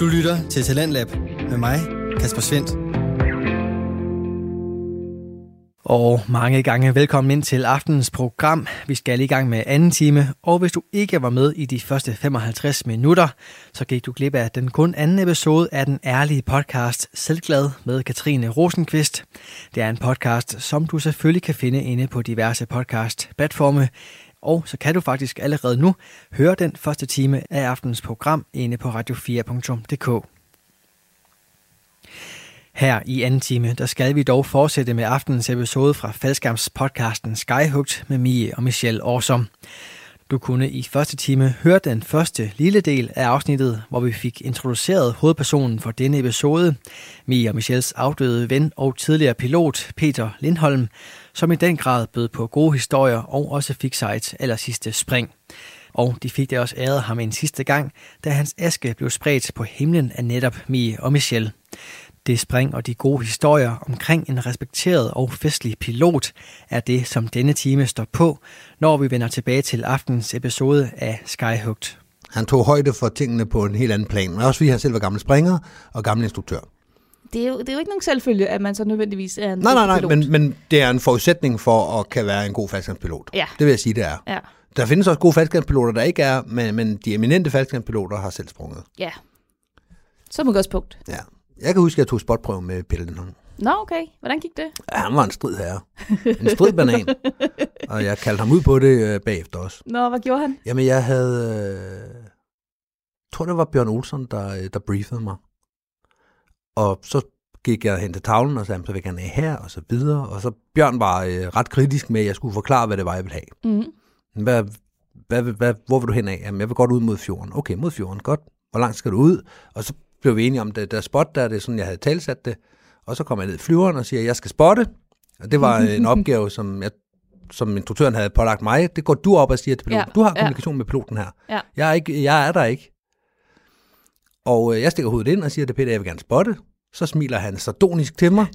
Du lytter til Talentlab med mig, Kasper Svendt. Og mange gange velkommen ind til aftenens program. Vi skal i gang med anden time, og hvis du ikke var med i de første 55 minutter, så gik du glip af den kun anden episode af den ærlige podcast Selvglad med Katrine Rosenqvist. Det er en podcast, som du selvfølgelig kan finde inde på diverse podcast-platforme, og så kan du faktisk allerede nu høre den første time af aftenens program inde på radio4.dk. Her i anden time, der skal vi dog fortsætte med aftenens episode fra faldskærmspodcasten Skyhugt med Mie og Michelle Årsom. Du kunne i første time høre den første lille del af afsnittet, hvor vi fik introduceret hovedpersonen for denne episode, Mia og Michels afdøde ven og tidligere pilot Peter Lindholm, som i den grad bød på gode historier og også fik sig et aller sidste spring. Og de fik det også æret ham en sidste gang, da hans aske blev spredt på himlen af netop Mie og Michelle. Det spring og de gode historier omkring en respekteret og festlig pilot er det, som denne time står på, når vi vender tilbage til aftens episode af Skyhugt. Han tog højde for tingene på en helt anden plan, men også fordi han selv var gammel springer og gammel instruktør. Det er, jo, det er jo ikke nogen selvfølge, at man så nødvendigvis er en Nej, nej, nej, pilot. men, men det er en forudsætning for at kan være en god faldskærmspilot. Ja. Det vil jeg sige, det er. Ja, Der findes også gode faldskærmspiloter, der ikke er, men, men de eminente faldskærmspiloter har selv sprunget. ja. Som udgangspunkt. Ja. Jeg kan huske, at jeg tog spotprøve med Pelle Lindholm. Nå, okay. Hvordan gik det? Ja, han var en strid herre. En strid banan. og jeg kaldte ham ud på det øh, bagefter også. Nå, hvad gjorde han? Jamen, jeg havde... Øh, jeg tror, det var Bjørn Olsen, der, øh, der briefede mig. Og så gik jeg hen til tavlen og sagde, så vil jeg gerne her, og så videre. Og så Bjørn var øh, ret kritisk med, at jeg skulle forklare, hvad det var, jeg ville have. Mm. Hvad, hvad, hvad, hvor vil du hen af? Jamen, jeg vil godt ud mod fjorden. Okay, mod fjorden, godt. Hvor langt skal du ud? Og så blev vi enige om, det der spot der, det er sådan, jeg havde talsat det. Og så kom jeg ned i flyveren og siger, at jeg skal spotte. Og det var en opgave, som, jeg, som instruktøren havde pålagt mig. Det går du op og siger til piloten. Ja, Du har ja. kommunikation med piloten her. Ja. Jeg, er ikke, jeg er der ikke. Og øh, jeg stikker hovedet ind og siger til Peter, jeg vil gerne spotte. Så smiler han sardonisk til mig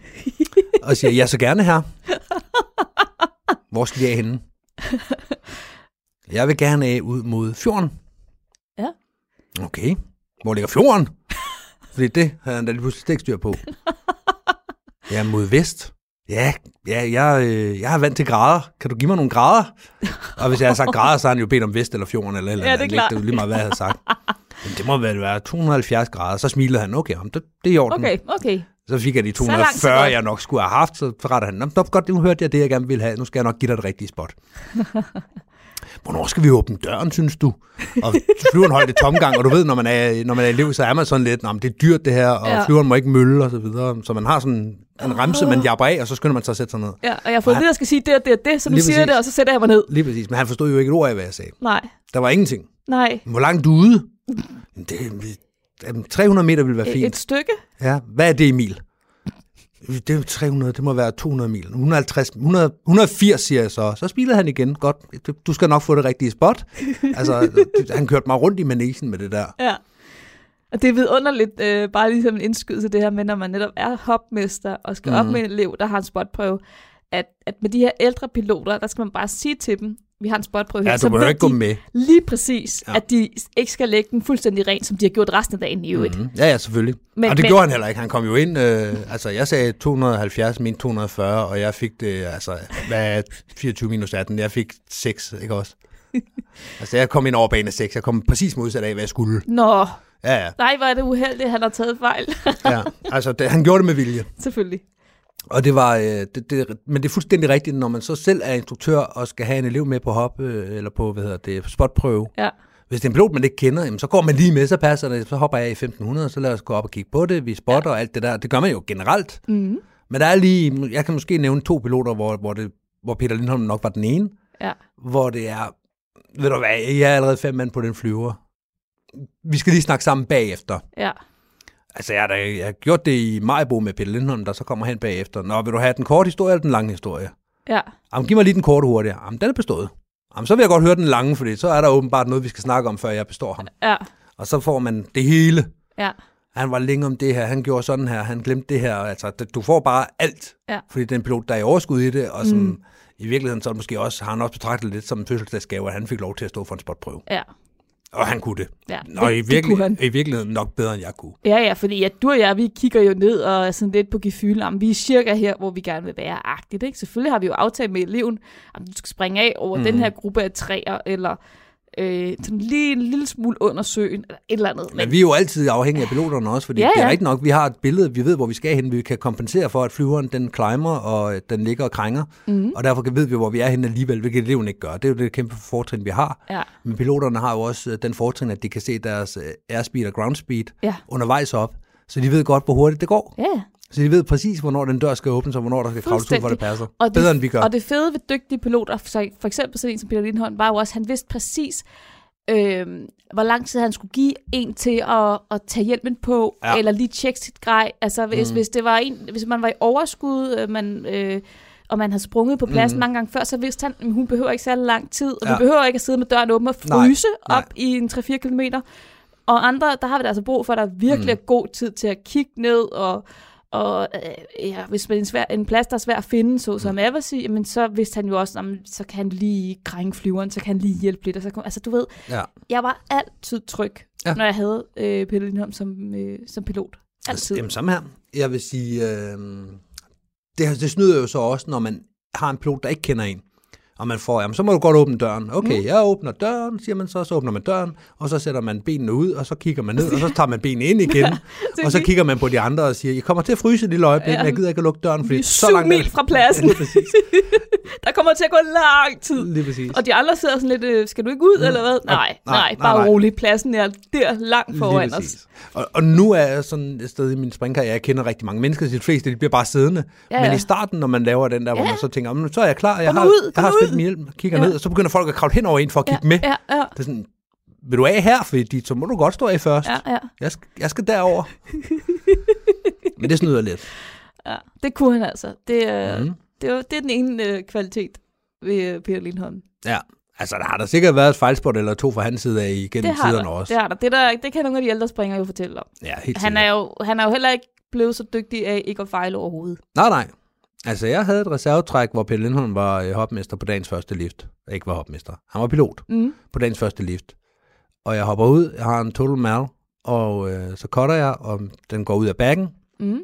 og siger, jeg så gerne her. Hvor skal jeg henne? Jeg vil gerne af ud mod fjorden. Ja. Okay. Hvor ligger fjorden? Fordi det havde han da lige pludselig ikke styr på. Ja, mod vest. Ja, ja jeg, øh, jeg har vant til grader. Kan du give mig nogle grader? Og hvis jeg har sagt grader, så har han jo bedt om vest eller fjorden eller eller Ja, det er klart. Det er lige meget, hvad jeg havde sagt. Men det må vel være 270 grader. Så smilede han, okay, jamen, det, det er i orden. Okay, okay. Så fik jeg de langt, så 240, godt. jeg nok skulle have haft. Så retter han, "Nå, det godt, nu hørte jeg det, jeg gerne ville have. Nu skal jeg nok give dig det rigtige spot. Hvornår skal vi åbne døren, synes du? Og flyveren holdt i tomgang, og du ved, når man er, når man er elev, så er man sådan lidt, "Nå, men det er dyrt det her, og Ja. flyveren må ikke mølle, og så videre. Så man har sådan en remse, man japper af, og så skynder man sig at sætte sig ned. Ja, og jeg har fået det, jeg skal sige det og det og det, så nu Lige siger præcis. det, og så sætter jeg mig ned. Lige præcis, men han forstod jo ikke et ord af, hvad jeg sagde. Nej, Der var ingenting. nej. Hvor langt du ude? Det, det, 300 meter ville være fint. et stykke? Ja, hvad er det i mil? Det er jo 300, det må være 200 mil. 150, 100, 180 siger jeg så. Så spilede han igen. Godt, du skal nok få det rigtige spot. Altså, han kørte mig rundt i manesien med det der. Ja. Og det er vidunderligt, øh, bare ligesom en indskydelse det her med, når man netop er hopmester og skal mm. op Mhm. med en elev, der har en spotprøve, at, at med de her ældre piloter, der skal man bare sige til dem, vi har en spotprøve her, Ja, så ved ikke gå med. lige præcis, ja. At de ikke skal lægge den fuldstændig ren, som de har gjort resten af dagen i øvrigt. Mm. Mm-hmm. Ja, ja, selvfølgelig. Men- og det men- gjorde han heller ikke. Han kom jo ind, øh, altså jeg sagde 270, min 240, og jeg fik det, altså, hvad er 24 minus 18? Jeg fik 6, ikke også? altså jeg kom ind over bane 6, jeg kom præcis modsat af, hvad jeg skulle. Nå, Ja, ja, nej, hvor er det uheldigt, han har taget fejl. ja. Altså det, han gjorde det med vilje. Selvfølgelig. Og det var, øh, det, det, men det er fuldstændig rigtigt, når man så selv er instruktør og skal have en elev med på hop, øh, eller på, hvad hedder det, spotprøve. Ja. Hvis det er en pilot, man ikke kender, jamen, så går man lige med, så passer det, så hopper jeg i 1500, så lad os gå op og kigge på det, vi spotter ja. og alt det der. Det gør man jo generelt. Mm. Men der er lige, jeg kan måske nævne to piloter, hvor, hvor, det, hvor Peter Lindholm nok var den ene, Ja. hvor det er, ved du hvad, jeg er allerede fem mand på den flyver. Vi skal lige snakke sammen bagefter. Ja. Altså, jeg har, da, jeg har gjort det i Majbo med Peter Lindholm, der så kommer hen bagefter. Nå, vil du have den korte historie eller den lange historie? Ja. Jamen, giv mig lige den korte hurtigt. Jamen, den er bestået. Jamen, så vil jeg godt høre den lange, fordi så er der åbenbart noget, vi skal snakke om, før jeg består ham. Ja. Og så får man det hele. Ja. Han var længe om det her, han gjorde sådan her, han glemte det her. Altså, du får bare alt, Ja. fordi det er en pilot, der er i overskud i det, og som Mm. i virkeligheden så måske også, har han også betragtet lidt som en fødselsdagsgave, at han fik lov til at stå for en spotprøve. Ja. Og han kunne det. Ja, det, i, det virkelig, kunne han. i virkeligheden nok bedre, end jeg kunne. Ja, ja, fordi at du og jeg, vi kigger jo ned og er sådan lidt på gefylen, om vi er cirka her, hvor vi gerne vil være agtigt. Ikke? Selvfølgelig har vi jo aftalt med eleven, om du skal springe af over mm. den her gruppe af træer, eller øh, sådan lige en lille smule under søen, eller et eller andet. Men vi er jo altid afhængige af piloterne også, fordi Ja, ja, det er ikke nok, vi har et billede, vi ved, hvor vi skal hen, vi kan kompensere for, at flyveren den climber, og øh, den ligger og krænger, mm. og derfor ved vi, hvor vi er henne alligevel, hvilket eleven ikke gør. Det er jo det kæmpe fortrin, vi har. Ja. Men piloterne har jo også øh, den fortrin, at de kan se deres øh, airspeed og ground speed Ja. undervejs op, så de ved godt, hvor hurtigt det går. Ja, Så de ved præcis, hvornår den dør skal åbnes, og hvornår der skal kravles ud, for det passer. Og det, Bedre, end vi gør. Og det fede ved dygtige piloter, så for eksempel sådan en som Peter Lindholm, var jo også, at han vidste præcis, øh, hvor lang tid han skulle give en til at, at tage hjelmen på, Ja. eller lige tjekke sit grej. Altså hvis, mm. hvis, det var en, hvis man var i overskud, øh, man, øh, og man havde sprunget på pladsen mm. mange gange før, så vidste han, at hun behøver ikke særlig lang tid, og ja. Vi behøver ikke at sidde med døren åben og Nej, fryse nej. op i en 3-4 km. Og andre, der har vi da altså brug for, at der virkelig mm. god tid til at kigge ned og og øh, ja, hvis man en, svær, en plads, der er svær at finde, så som Eversy, jamen, så vidste han jo også, jamen, så kan han lige krænge flyveren, så kan han lige hjælpe lidt. Og så, kan- altså, du ved, Ja. jeg var altid tryg, Ja. når jeg havde øh, Peter Lindholm som, øh, som pilot. Altid. Altså, Jamen, samme her. Jeg vil sige, øh, det, det snyder jo så også, når man har en pilot, der ikke kender en. Og man får, jamen, så må du godt åbne døren. Okay, mm. jeg åbner døren, siger man så, så åbner man døren, og så sætter man benene ud, og så kigger man ned, og så tager man benene ind igen, og så kigger man på de andre og siger, jeg kommer til at fryse lille øjeblik, Ja. men jeg gider ikke at lukke døren, fordi er så langt mil fra pladsen. Lige. Der kommer til at gå lang tid. Lige præcis. Og de andre sidder sådan lidt, øh, skal du ikke ud, eller hvad? Nej, nej, nej, bare nej. rolig. Pladsen er der langt foran Lige os. Og, og nu er jeg sådan et sted i min springkarriere, jeg kender rigtig mange mennesker, de fleste de bliver bare siddende. Ja, Men ja. i starten, når man laver den der, hvor Ja. man så tænker, "Jamen, så er jeg klar, jeg har, ud, jeg har ud." min hjelm, kigger Ja. ned, og så begynder folk at kravle hen over en for at kigge med. Ja, ja, Det er sådan, vil du af her, fordi så må du godt stå af først. ja, ja, Jeg, skal, jeg skal derover. Men det snyder lidt. ja. Det kunne han altså. Det, øh, Mhm. det, var, det er den ene øh, kvalitet ved øh, Peter Lindholm. Ja, altså der har der sikkert været et fejlspot eller to fra hans side af igennem Det tiderne der. også. Det har der. Det, der. det kan nogle af de ældre springere jo fortælle om. Ja, helt Han sikkert. er, jo, han er jo heller ikke blevet så dygtig af ikke at fejle overhovedet. Nej, nej. Altså, jeg havde et reservetræk, hvor Pelle Lindholm var øh, hopmester på dagens første lift. Ikke var hopmester. Han var pilot Mm. på dagens første lift. Og jeg hopper ud, jeg har en total mal, og øh, så cutter jeg, og den går ud af backen. Mm.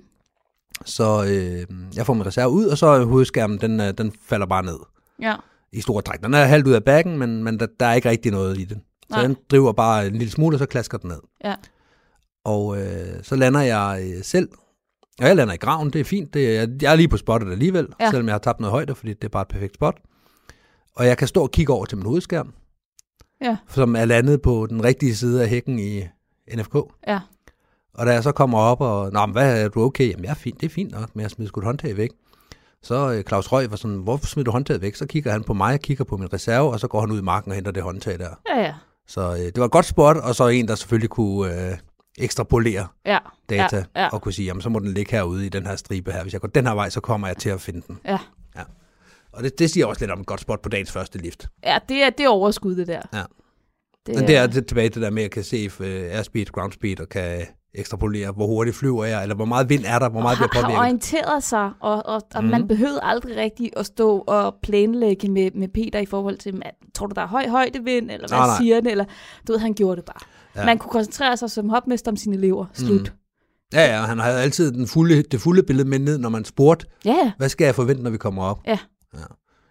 Så øh, jeg får min reserve ud, og så hovedskærmen, den, øh, den falder bare ned Ja. i store træk. Den er halvt ud af backen, men, men der, der er ikke rigtig noget i den. Så Nej. den driver bare en lille smule, og så klasker den ned. Ja. Og øh, så lander jeg øh, selv. Og jeg lander i graven, det er fint. Det er, jeg er lige på spottet alligevel, ja. Selvom jeg har tabt noget højde, fordi det er bare et perfekt spot. Og jeg kan stå og kigge over til min hovedskærm, Ja. som er landet på den rigtige side af hækken i NFK. Ja. Og da jeg så kommer op og, nå, men hvad er du okay? Jamen, jeg er fint, det er fint nok, men jeg smider sgu et håndtag væk. Så øh, Claus Røg var sådan, hvorfor smider du håndtaget væk? Så kigger han på mig og kigger på min reserve, og så går han ud i marken og henter det håndtag der. Ja, ja. Så øh, det var et godt spot, og så en, der selvfølgelig kunne øh, ekstrapolere Ja. data, Ja, ja. og kunne sige, jamen så må den ligge herude i den her stribe her. Hvis jeg går den her vej, så kommer jeg til at finde den. Ja. ja. Og det, det siger også lidt om et godt spot på dagens første lift. Ja, det er, det er overskud, det der. Ja. Det, Men det er det, tilbage til det der med, at jeg kan se uh, airspeed, ground speed, og kan ekstrapolere, hvor hurtigt flyver jeg, eller hvor meget vind er der, hvor meget har, bliver har påvirket. orienteret sig, og, og, og mm. man behøvede aldrig rigtig at stå og planlægge med, med Peter i forhold til, tror du, der er høj højdevind, eller hvad Nej, nej. siger han, eller du ved, han gjorde det bare. Ja. Ja. Man kunne koncentrere sig som hopmester om sine elever. Slut. Mm. Ja, ja, han havde altid den fulde, det fulde billede med ned, når man spurgte, Ja, ja. hvad skal jeg forvente, når vi kommer op? Ja. ja.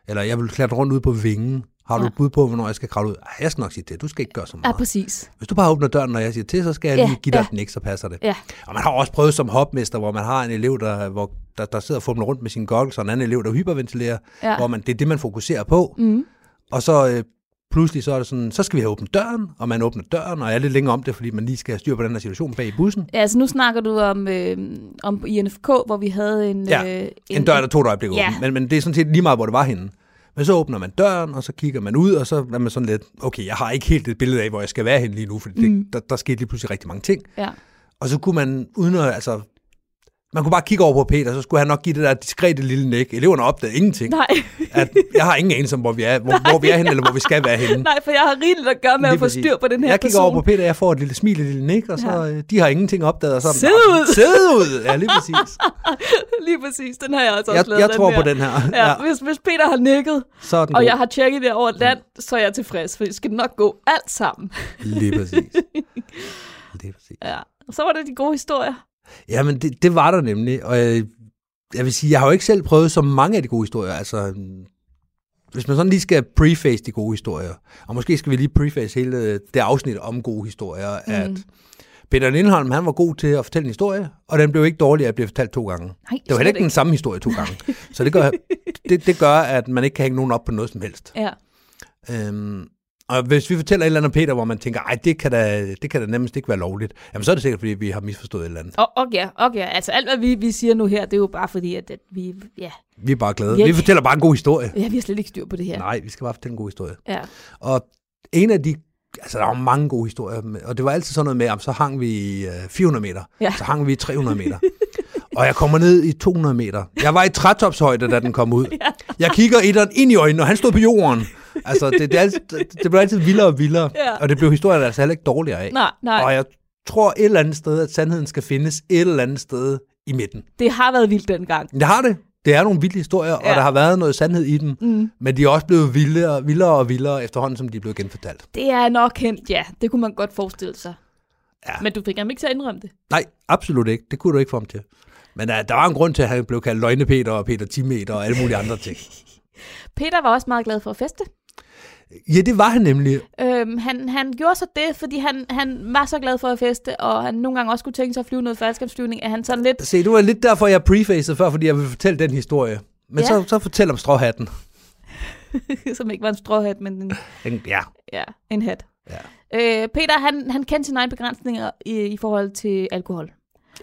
Eller jeg vil klatre rundt ud på vingen. Har du Ja. et bud på, hvornår jeg skal kravle ud? Ej, jeg skal nok sige det. Du skal ikke gøre så Ja, meget. præcis. Hvis du bare åbner døren, når jeg siger til, så skal jeg Ja, lige give dig ja. den ikke, så passer det. Ja. Og man har også prøvet som hopmester, hvor man har en elev, der, hvor, der, der sidder og fumler rundt med sine goggles, og en anden elev, der hyperventilerer, Ja. hvor man, det er det, man fokuserer på. Mm. Og så øh, pludselig så er det sådan, så skal vi have åbnet døren, og man åbner døren, og jeg er lidt længere om det, fordi man lige skal have styr på den her situation bag i bussen. Ja, altså nu snakker du om, øh, om i NFK, hvor vi havde en... Ja, øh, En dør, der tog et øjeblik Ja. åben, men, men det er sådan set lige meget, hvor det var henne. Men så åbner man døren, og så kigger man ud, og så er man sådan lidt, okay, jeg har ikke helt et billede af, hvor jeg skal være henne lige nu, fordi det, Mm. der, der skete lige pludselig rigtig mange ting. Ja. Og så kunne man, uden at, altså, man kunne bare kigge over på Peter, så skulle han nok give det der diskrete lille nik. Eleverne opdagede ingenting. Nej. At jeg har ingen anelse om, hvor vi er, hvor, hvor vi er henne, eller hvor vi skal være henne. Nej, for jeg har rigeligt at gøre med Lige at få styr på den her jeg kigger person. over på Peter, jeg får et lille smil, et lille nik, og så Ja. ja. de har ingenting opdaget. Og så, Sid "Nå, ud!" Sid ud! Ja, lige præcis. Lige præcis, den har jeg også Jeg, lavet, jeg tror her. på den her. Ja, Ja, Hvis, hvis Peter har nikket, så og god. jeg har tjekket det over land, så er jeg tilfreds, for det skal nok gå alt sammen. Lige præcis. Lige præcis. Ja. Og så var det de gode historier. Jamen, det, det var der nemlig. Og jeg, jeg vil sige, jeg har jo ikke selv prøvet så mange af de gode historier. Altså, hvis man sådan lige skal preface de gode historier, og måske skal vi lige preface hele det afsnit om gode historier, mm. at Peter Lindholm, han var god til at fortælle en historie, og den blev ikke dårlig at blive fortalt to gange. Nej, Det var heller ikke den samme historie to gange. Så det gør, det, det gør, at man ikke kan hænge nogen op på noget som helst. Ja. Øhm, og hvis vi fortæller et eller andet Peter, hvor man tænker, ej, det kan da, det kan da nemmest ikke være lovligt, jamen så er det sikkert, fordi vi har misforstået et eller andet. Og, og ja, og ja, altså alt hvad vi, vi siger nu her, det er jo bare fordi, at, at vi, ja, Vi er bare glade. Ja. Vi fortæller bare en god historie. ja, vi har slet ikke styr på det her. Nej, vi skal bare fortælle en god historie. Ja. Og en af de, altså der var mange gode historier, og det var altid sådan noget med, at så hang vi i øh, 400 meter, Ja. så hang vi i 300 meter. og jeg kommer ned i 200 meter. Jeg var i trætopshøjde, da den kom ud. Jeg kigger etteren ind i øjnene, og han stod på jorden. Altså, det, det, er altid, det blev altid vildere og vildere. Ja. Og det blev historien altså heller ikke dårligere af. Nej, nej, Og jeg tror et eller andet sted, at sandheden skal findes et eller andet sted i midten. det har været vildt dengang. Det har det. Det er nogle vilde historier. Ja. og der har været noget sandhed i dem. Mm. Men de er også blevet vildere, vildere og vildere efterhånden, som de er blevet genfortalt. Det er nok hent, ja, det kunne man godt forestille sig. Ja. Men du fik ham ikke til at indrømme det. Nej, absolut ikke. Det kunne du ikke få ham til. Men uh, der var en grund til, at han blev kaldt Løgne Peter og Peter Timeter og alle mulige andre ting. Peter var også meget glad for at feste. Ja, det var han nemlig. Øhm, han, han gjorde så det, fordi han, han var så glad for at feste, og han nogle gange også kunne tænke sig at flyve noget faldskabsflyvning, at han sådan lidt... Se, det var lidt derfor, jeg prefacede før, fordi jeg vil fortælle den historie. Men Ja. så, så fortæl om stråhatten. som ikke var en stråhat, men en, Den, ja, ja, en hat. Ja. Øh, Peter, han, han kendte sine egne begrænsninger i, i forhold til alkohol.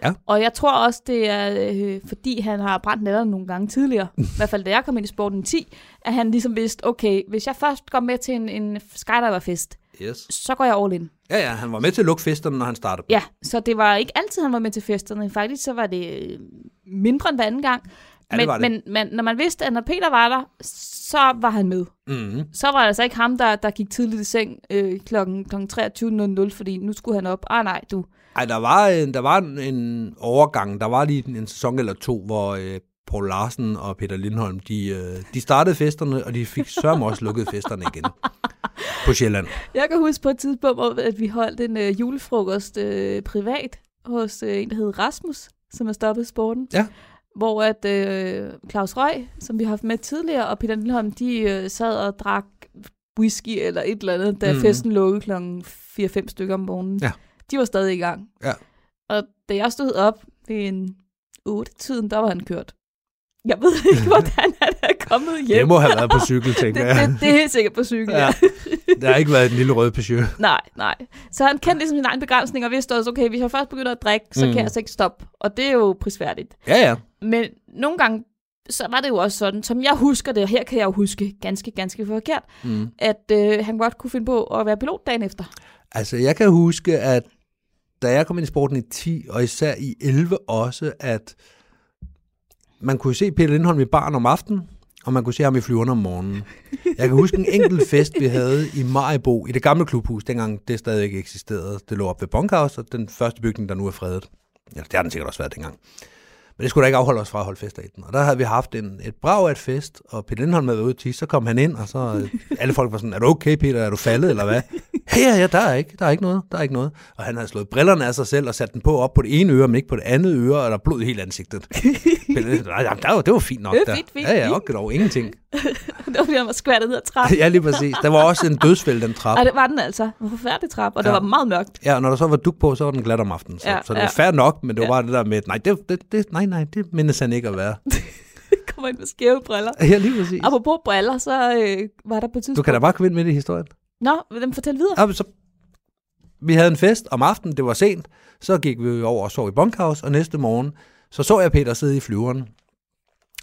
Ja. Og jeg tror også, det er øh, fordi, han har brændt nælderne nogle gange tidligere, i hvert fald da jeg kom ind i sporten i 10, at han ligesom vidste, okay, hvis jeg først går med til en, en skydiverfest, yes. så går jeg all in. Ja, ja, han var med til at lukke festerne, når han startede. Ja, så det var ikke altid, han var med til festerne. Faktisk så var det øh, mindre end hver anden gang. Ja, det men, var det. men, men når man vidste, at når Peter var der, så var han med. Mm-hmm. Så var det altså ikke ham, der, der gik tidligt i seng øh, klokken, klokken 23.00, fordi nu skulle han op. Ah nej, du. Ej, der var, en, der var en, en overgang. Der var lige en, en sæson eller to, hvor øh, Paul Larsen og Peter Lindholm, de, øh, de startede festerne, og de fik sørme også lukket festerne igen på Sjælland. Jeg kan huske på et tidspunkt, at vi holdt en øh, julefrokost øh, privat hos øh, en, der hed Rasmus, som har stoppet sporten. Ja. Hvor at øh, Claus Røg, som vi har haft med tidligere, og Peter Lindholm, de øh, sad og drak whisky eller et eller andet, da mm. festen lukkede klokken 4-5 stykker om morgenen. Ja. De var stadig i gang. Ja. Og da jeg stod op ved en 8-tiden, der var han kørt. Jeg ved ikke, hvordan han er kommet hjem. Det må have været på cykel, det, tænker jeg. det, det er helt sikkert på cykel, ja. Ja. Der har ikke været en lille rød Peugeot. Nej, nej. Så han kendte ligesom sin egen begrænsning, og vidste også, okay, hvis jeg først begynder at drikke, så. Mm. kan jeg altså ikke stoppe. Og det er jo prisværdigt. Ja, ja. Men nogle gange, så var det jo også sådan, som jeg husker det, og her kan jeg jo huske ganske, ganske forkert, Mm. at øh, han godt kunne finde på at være pilot dagen efter. Altså, jeg kan huske, at da jeg kom ind i sporten i 10, og især i 11 også, at man kunne se Peter Lindholm i barn om aftenen, og man kunne se ham i flyverne om morgenen. Jeg kan huske en enkelt fest, vi havde i Majbo, i det gamle klubhus, dengang det stadig ikke eksisterede. Det lå op ved Bunkhouse, og den første bygning, der nu er fredet. Ja, det har den sikkert også været dengang. Men det skulle da ikke afholde os fra at holde fester i den. Og der havde vi haft en, et brag af et fest, og Peter Lindholm havde været ude til, så kom han ind, og så øh, alle folk var sådan, er du okay, Peter? Er du faldet, eller hvad? Ja, ja, ja, der er ikke, der er ikke noget, der er ikke noget. Og han havde slået brillerne af sig selv og sat den på op på det ene øre, men ikke på det andet øre, og der er blod i hele ansigtet. Nej, jamen, der var, det var fint nok. Det var fint, fint, Ja, ja, okay, dog ingenting. det var fordi, han var skvattet ned ad trappen. Ja, lige præcis. Der var også en dødsfælde, den trap. Og det var den altså. Hvor forfærdelig trap, og det Ja. var meget mørkt. Ja, og når der så var duk på, så var den glat om aftenen. Så, Ja, ja, så det ja. var fair nok, men det var Ja. bare det der med, nej, det, det, det, nej, nej, det mindes han ikke at være. Kommer ind med skæve briller. Ja, lige præcis. Apropos briller, så øh, var der på tidspunkt... Du kan da bare komme ind med det i historien. Nå, vil dem fortælle videre? Ja, så, vi havde en fest om aftenen, det var sent. Så gik vi over og sov i bunkhouse, og næste morgen, så så jeg Peter sidde i flyveren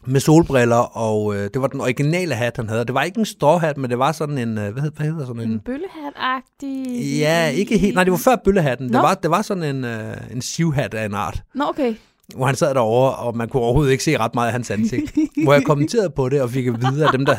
med solbriller, og øh, det var den originale hat, han havde. Det var ikke en stråhat, men det var sådan en, øh, hvad, hed, hvad hedder sådan en... En bøllehat-agtig... Ja, ikke helt. Nej, det var før bøllehatten. Nå. Det var, det var sådan en, øh, en sivhat af en art. Nå, okay. Hvor han sad derovre, og man kunne overhovedet ikke se ret meget af hans ansigt. hvor jeg kommenterede på det, og fik at vide, at dem, der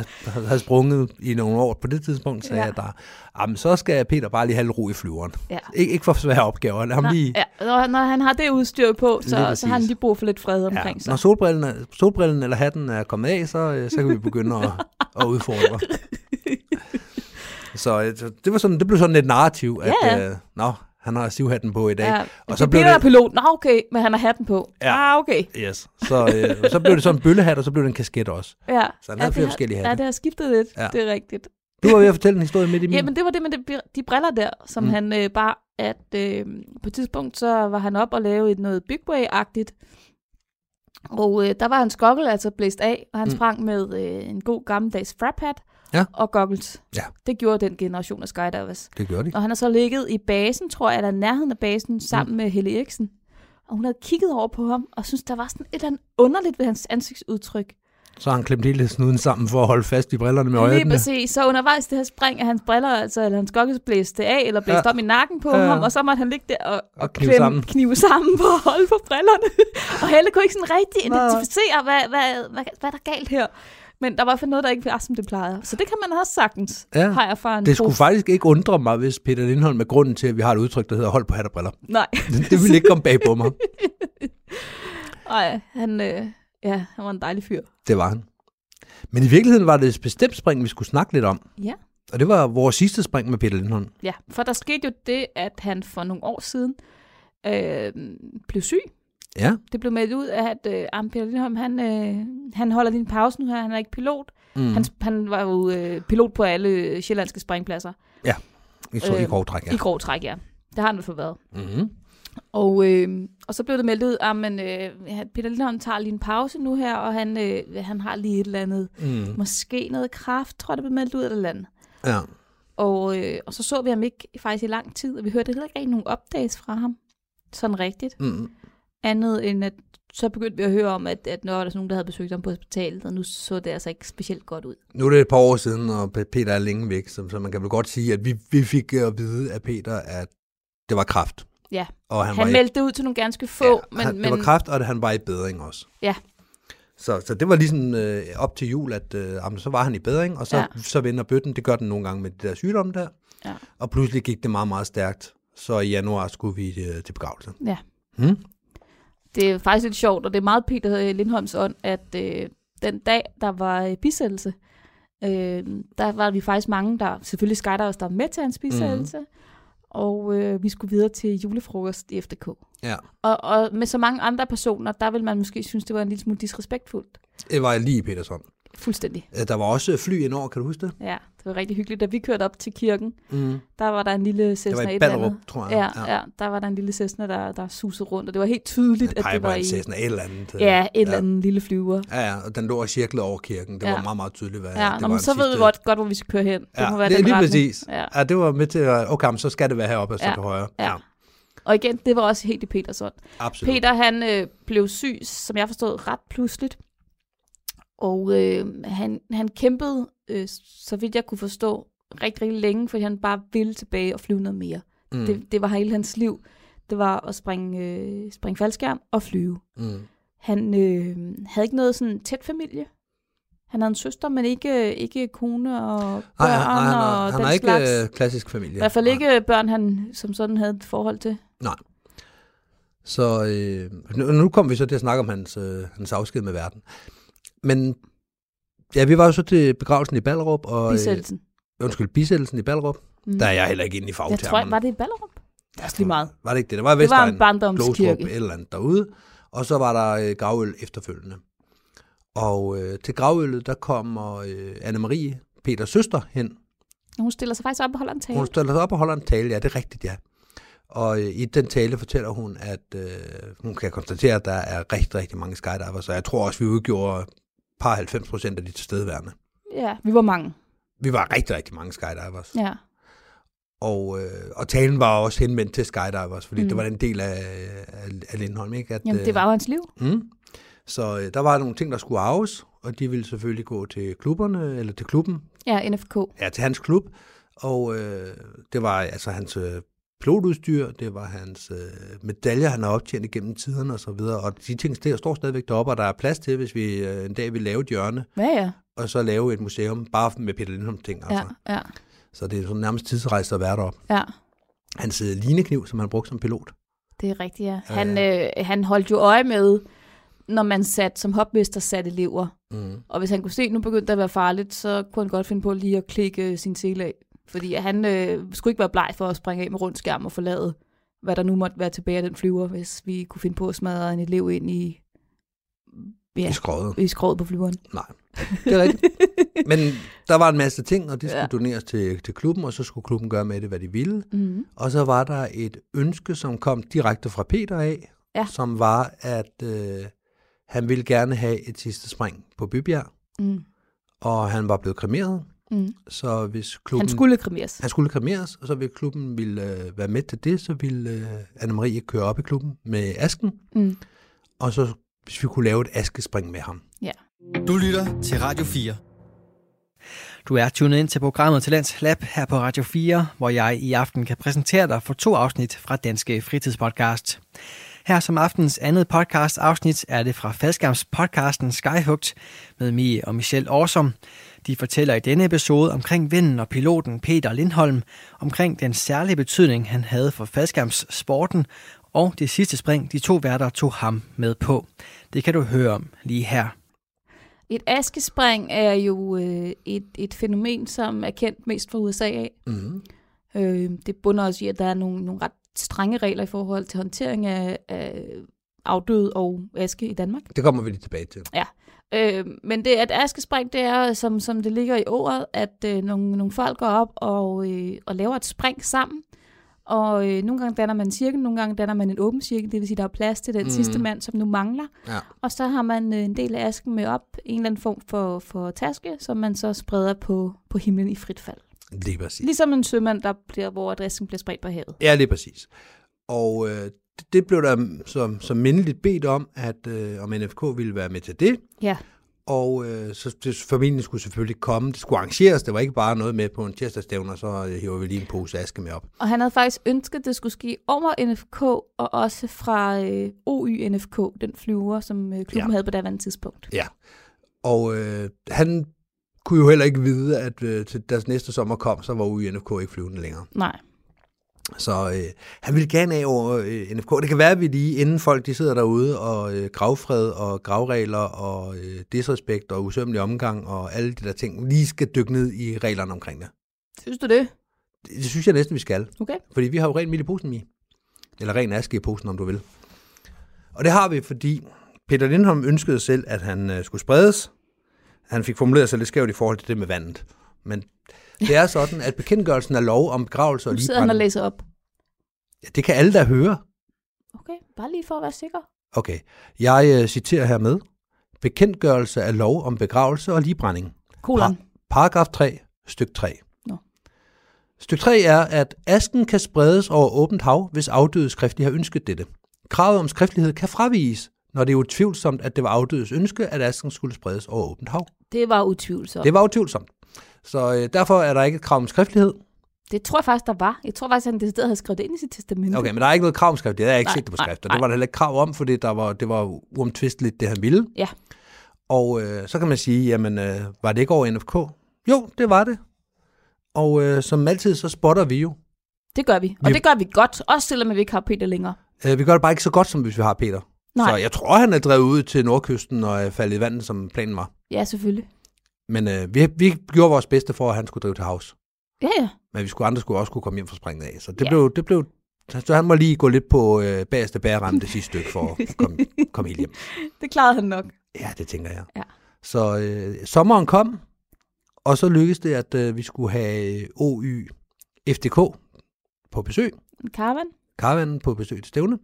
havde sprunget i nogle år på det tidspunkt, sagde Ja. jeg der, jamen så skal Peter bare lige have ro i flyveren. Ja. Ik- ikke for svære opgaver. Lad ham Nej, lige, ja, når, når han har det udstyr på, så, så har han lige brug for lidt fred ja, omkring sig. når solbrillen, er- solbrillen eller hatten er kommet af, så, øh, så kan vi begynde at, at udfordre. Så øh, så det, var sådan, det blev sådan et narrativ, at Ja, ja. Øh, nå, han har stivhatten på i dag. Ja, og så så blev Peter det- pilot. Nå, okay, men han har hatten på. Ja. Ah, okay. Yes. Så, øh, så blev det sådan en bøllehat, og så blev det en kasket også. Ja. Så han ja, havde det flere har- forskellige Ja, hatte. det har skiftet lidt. Ja. Ja. Det er rigtigt. Du var ved at fortælle en historie midt i min. Jamen, det var det med de, de briller der, som Mm. han øh, bare, at øh, på et tidspunkt, så var han op og lave et noget Bigway-agtigt. Og øh, der var hans goggle altså blæst af, og han mm. sprang med øh, en god gammeldags frap hat Ja. og goggles. Ja. Det gjorde den generation af skydivers. Det gjorde de. Og han har så ligget i basen, tror jeg, eller nærheden af basen, sammen Mm. med Helle Eriksen. Og hun havde kigget over på ham, og synes der var sådan et eller andet underligt ved hans ansigtsudtryk. Så han klemt hele snuden sammen for at holde fast i brillerne med Lige øjnene. præcis. Så undervejs det her spring, at hans briller, altså, eller hans goggles blæste af, eller blæste Ja. op i nakken på Ja. ham, og så måtte han ligge der og, Og knive klemme- sammen. knive sammen for at holde på brillerne. og Helle kunne ikke sådan rigtig identificere, hvad, hvad, hvad, hvad der er galt her. Men der var fald noget, der ikke var, som det plejede. Så det kan man også sagtens, Ja. har jeg fra en Det skulle prof- faktisk ikke undre mig, hvis Peter Lindholm er grunden til, at vi har et udtryk, der hedder hold på hat og briller. Nej. Det, det ville ikke komme bag på mig. Nej, han, øh, ja, han var en dejlig fyr. Det var han. Men i virkeligheden var det et bestemt spring, vi skulle snakke lidt om. Ja. Og det var vores sidste spring med Peter Lindholm. Ja, for der skete jo det, at han for nogle år siden øh, blev syg. Ja, Det blev meldt ud, at øh, Arne Peter Lindholm, han, øh, han holder en pause nu her. Han er ikke pilot. mm. Han, han var jo øh, pilot på alle sjællandske springpladser. I, så, i øh, grov træk, ja. Ja. I grov træk, ja. Det har han i hvert fald været. Mm-hmm. Og, øh, og så blev det meldt ud, at men, øh, Peter Lindholm tager lige en pause nu her, og han, øh, han har lige et eller andet, Mm. måske noget kraft, tror jeg, det blev meldt ud eller et eller andet. Ja. Og, øh, og så så vi ham ikke faktisk i lang tid, og vi hørte heller ikke rigtig nogen updates fra ham. Sådan rigtigt. Mm. Andet end at så begyndte vi at høre om, at, at når der er nogen, der havde besøgt ham på hospitalet, og nu så det altså ikke specielt godt ud. Nu er det et par år siden, og Pe- Peter er længe væk, så, så man kan vel godt sige, at vi, vi fik at vide af Peter, at det var kraft. Ja. Og han, Han, var i, meldte det ud til nogle ganske få, ja, men, han, men det var kraft, og at han var i bedring også. Ja. Så, så det var ligesom øh, op til jul, at øh, jamen, så var han i bedring, og så, ja. Så vender bøtten. Det gør den nogle gange med de der sygdomme der. Ja. Og pludselig gik det meget, meget stærkt. Så i januar skulle vi øh, til begravelse. Ja. Hmm? Det er faktisk lidt sjovt, og det er meget Peter Lindholms ånd, at øh, den dag, der var øh, bisættelse, øh, der var vi faktisk mange, der selvfølgelig skydivers, der var med til hans bisættelse, mm. og øh, vi skulle videre til julefrokost i FDK. Ja. Og, og med så mange andre personer, der vil man måske synes, det var en lille smule disrespektfuldt. Det var lige i Petersson. Fuldstændig. Der var også fly indover, kan du huske det? Ja, det var rigtig hyggeligt. Da vi kørte op til kirken, Mm. der var der en lille Det var Cessna i Ballerup, tror jeg. Ja, ja, der var der en lille Cessna, der, der susede rundt, og det var helt tydeligt, at det var i... Cessna, et eller andet. øh, Ja, et eller andet lille flyver. Ja, ja, og den lå og cirklede over kirken. Det Ja. var meget, meget tydeligt, hvad Ja, det nå, var en så ved vi godt, godt, hvor vi skal køre hen. Det Ja, må være det er den lige retning. præcis. Ja. Ja, det var med til at, okay, så skal det være heroppe og så Ja, til højre. ja. Og igen, det var også helt i Peters ånd. absolut. Peter, han øh, blev syg, som jeg forstod, ret pludseligt. Og øh, han, han kæmpede, øh, så vidt jeg kunne forstå, rigtig, rigtig længe, fordi han bare ville tilbage og flyve noget mere. Mm. Det, det var hele hans liv. Det var at springe, øh, springe faldskærm og flyve. Mm. Han øh, havde ikke noget sådan tæt familie. Han havde en søster, men ikke, ikke kone og børn Nej, nej, nej, han, og han den ikke slags. øh, klassisk familie. I hvert fald Nej. ikke børn, han som sådan havde et forhold til. Så øh, nu, nu kommer vi så til at snakke om hans, øh, hans afsked med verden. Men ja, vi var jo så til begravelsen i Ballerup, og Bisættelsen. øh, undskyld, bisættelsen i Ballerup. Mm. Der er jeg heller ikke inde i Jeg fagtermen. tror, var det i Ballerup? Det er også lige meget. Var det ikke det? Det var Det var en barndomskirke. Glostrup, eller andet derude. Og så var der øh, gravøl efterfølgende. Og øh, til gravøllet, der kommer øh, Anne-Marie, Peters søster, hen. Hun stiller sig faktisk op og holder en tale. Hun stiller sig op og holder en tale, ja, det er rigtigt, ja. Og øh, i den tale fortæller hun, at øh, hun kan konstatere, at der er rigtig, rigtig mange skydivers, så jeg tror også, vi udgjorde par 90 procent af de tilstedeværende. Ja, vi var mange. Vi var rigtig, rigtig mange skydivers. Ja. Og, øh, og talen var også henvendt til skydivers, fordi mm. Det var en del af, af, af Lindholm, ikke? At, Jamen, øh, det var jo hans liv. Mm. Så øh, der var nogle ting, der skulle arves, og de ville selvfølgelig gå til klubberne, eller til klubben, Ja, NFK. ja, til hans klub. Og øh, det var altså hans øh, pilotudstyr, det var hans øh, medaljer, han har optjent igennem tiderne og så videre, og de ting der står stadigvæk deroppe, og der er plads til, hvis vi øh, en dag vil lave et hjørne, Ja, ja. og så lave et museum, bare med Peter Lindholm ting. Ja, Altså. ja, Så det er sådan nærmest tidsrejse at være deroppe. ja. Hans øh, linekniv, som han brugte som pilot. Det er rigtigt, ja. Han, øh, han holdt jo øje med, når man sat som hopmester satte elever. Mm. Og hvis han kunne se, at nu begyndte det at være farligt, så kunne han godt finde på lige at klikke sin sele af. Fordi han øh, skulle ikke være bleg for at springe af med rundt skærm og forlade, hvad der nu måtte være tilbage af den flyver, hvis vi kunne finde på at smadre en elev ind i, ja, I skrådet. i skroget på flyveren. Nej, det er rigtigt. Men der var en masse ting, og det skulle Ja. doneres til, til klubben, og så skulle klubben gøre med det, hvad de ville. Mm. Og så var der et ønske, som kom direkte fra Peter af, Ja. som var, at øh, han ville gerne have et sidste spring på Bybjerg, Mm. og han var blevet kremeret. Mm. Så hvis klubben... Han skulle kremeres. han skulle kremeres, og så hvis klubben ville øh, være med til det, så ville øh, Anne-Marie køre op i klubben med asken, Mm. og så hvis vi kunne lave et askespring med ham. Du lytter til Radio 4. Du er tunet ind til programmet Talents Lab her på Radio 4, hvor jeg i aften kan præsentere dig for to afsnit fra Danske Fritidspodcast. Her som aftens andet podcast afsnit er det fra faldskærmspodcasten Skyhugt med Mie og Michelle Årsom. De fortæller i denne episode omkring vinden og piloten Peter Lindholm, omkring den særlige betydning, han havde for faldskærmssporten, og det sidste spring, de to værter tog ham med på. Det kan du høre om lige her. Et askespring er jo øh, et, et fænomen, som er kendt mest fra USA af. Mm. Øh, det bunder også i, at der er nogle, nogle ret strenge regler i forhold til håndtering af, af afdød og aske i Danmark. Det kommer vi lige tilbage til. Øh, men det at askespring, det er, som, som det ligger i ordet, at øh, nogle, nogle folk går op og, øh, og laver et spring sammen. Og øh, nogle gange danner man en cirkel, nogle gange danner man en åben cirkel, det vil sige, der er plads til den mm. sidste mand, som nu mangler. Ja. Og så har man øh, en del af asken med op, en eller anden form for, for taske, som man så spreder på, på himlen i frit fald. Lige præcis. Ligesom en sømand, der bliver, hvor adressen bliver spredt på havet. Ja, lige præcis. Og øh, det, blev der som, som mindeligt bedt om, at øh, om NFK ville være med til det. Ja. Og øh, så det, familien skulle selvfølgelig komme. Det skulle arrangeres. Det var ikke bare noget med på en tirsdagsstævne, og så øh, hiver vi lige en pose aske med op. Og han havde faktisk ønsket, at det skulle ske over NFK, og også fra øh, OY NFK, den flyver, som øh, klubben ja. havde på daværende tidspunkt. Ja. Og øh, han kunne jo heller ikke vide, at øh, til deres næste sommer kom, så var UNFK ikke flyvende længere. Nej. Så øh, han ville gerne af over øh, NFK. Det kan være, at vi lige, inden folk de sidder derude og øh, gravfred og gravregler og øh, disrespekt og usømmelig omgang og alle de der ting, lige skal dykke ned i reglerne omkring det. Synes du det? Det, det synes jeg næsten, vi skal. Okay. Fordi vi har jo ren mild i posen i. Eller ren aske i posen, om du vil. Og det har vi, fordi Peter Lindholm ønskede selv, at han øh, skulle spredes. Han fik formuleret sig lidt skævt i forhold til det med vandet. Men det er sådan, at bekendtgørelsen af lov om begravelse og Nu sidder han og læser op. ja, det kan alle der høre. Okay, bare lige for at være sikker. Okay, jeg øh, citerer hermed. Bekendtgørelse af lov om begravelse og ligbrænding. Kolon. Paragraf 3, styk 3. Nå. Styk 3 er, at asken kan spredes over åbent hav, hvis afdøde skriftlig har ønsket dette. Kravet om skriftlighed kan fraviges, når det er utvivlsomt, at det var afdødes ønske, at asken skulle spredes over åbent hav. Det var utvivlsomt. Det var utvivlsomt. Så øh, derfor er der ikke et krav om skriftlighed. Det tror jeg faktisk, der var. Jeg tror faktisk, at han decideret havde skrevet det ind i sit testamente. Okay, men der er ikke noget krav om skriftlighed. Det har jeg ikke det på skrift, og det var der heller ikke krav om, fordi der var, det var uomtvisteligt, det han ville. Ja. Og øh, så kan man sige, jamen, øh, var det ikke over NFK? Jo, det var det. Og øh, som altid, så spotter vi jo. Det gør vi. Og Vi- det gør vi godt, også selvom vi ikke har Peter længere. Øh, vi gør det bare ikke så godt, som hvis vi har Peter. Nej. Så jeg tror, han er drevet ud til nordkysten og er faldet i vandet, som planen var. Ja, selvfølgelig. Men øh, vi, vi gjorde vores bedste for, at han skulle drive til havs. Ja, ja. Men vi skulle andre skulle også kunne komme hjem fra springet af. Så det, Ja. blev, det blev... Så han må lige gå lidt på øh, bagerste bærerem det sidste stykke for at komme, komme helt hjem. Det klarede han nok. Ja, det tænker jeg. Ja. Så øh, sommeren kom, og så lykkedes det, at øh, vi skulle have OY FDK på besøg. Caravan. Karavanen på besøg til stævne.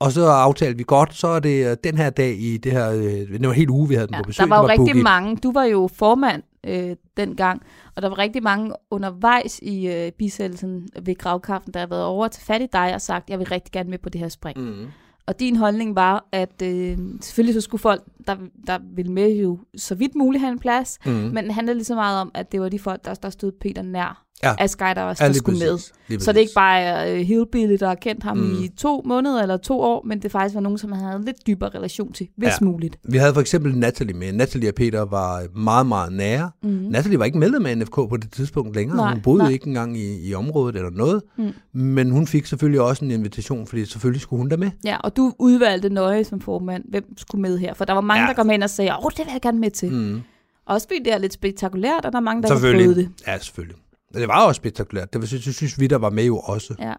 Og så aftalte vi godt, så er det øh, den her dag i det her, øh, det var en hel uge, vi havde den Ja, på besøg. der var jo rigtig booket. mange. Du var jo formand øh, dengang, og der var rigtig mange undervejs i øh, bisættelsen ved gravkaften, der har været over til fat i dig og sagt, jeg vil rigtig gerne med på det her spring. Mm. Og din holdning var, at øh, selvfølgelig så skulle folk, der, der ville med jo så vidt muligt have en plads, mm. men det handlede lige så meget om, at det var de folk, der, der stod Peter nær, Ja. af Ja, der lige skulle med. Så det er ikke bare uh, Hillbilly, der har kendt ham Mm. i to måneder eller to år, men det faktisk var nogen, som han havde en lidt dybere relation til, hvis Ja. ja. muligt. Vi havde for eksempel Natalie med. Natalie og Peter var meget, meget nære. Mm. Natalie var ikke medlem af NFK på det tidspunkt længere. Nej, hun boede nej. ikke engang i, i området eller noget. Mm. Men hun fik selvfølgelig også en invitation, fordi selvfølgelig skulle hun der med. Ja, og du udvalgte nøje som formand, hvem skulle med her. For der var mange, Ja. ja. der kom hen og sagde, åh, det vil jeg gerne med til. Mm. Også fordi det er lidt spektakulært, og der er mange, der har prøvet det. Ja, selvfølgelig. Det var også spektakulært. Det, synes, synes vi, der var med jo også. Ja.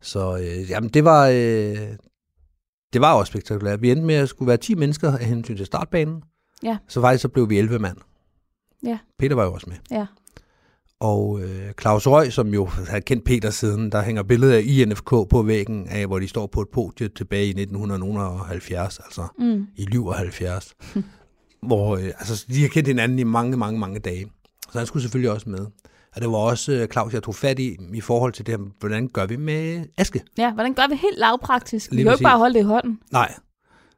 Så øh, jamen, det var, øh, det var også spektakulært. Vi endte med at skulle være 10 mennesker af hensyn til startbanen. Ja. Så faktisk så blev vi 11 mand. Ja. Peter var jo også med. Ja. Og øh, Claus Røg, som jo har kendt Peter siden, der hænger billeder af INFK på væggen af, hvor de står på et podie tilbage i 1970, altså Mm. i liv og 70. hvor øh, altså, de har kendt hinanden i mange, mange, mange dage. Så han skulle selvfølgelig også med. Og det var også øh, Claus, jeg tog fat i, i forhold til det her, hvordan gør vi med Aske? ja, hvordan gør vi helt lavpraktisk? Vi Lige kan jo ikke bare holde det i hånden. Nej.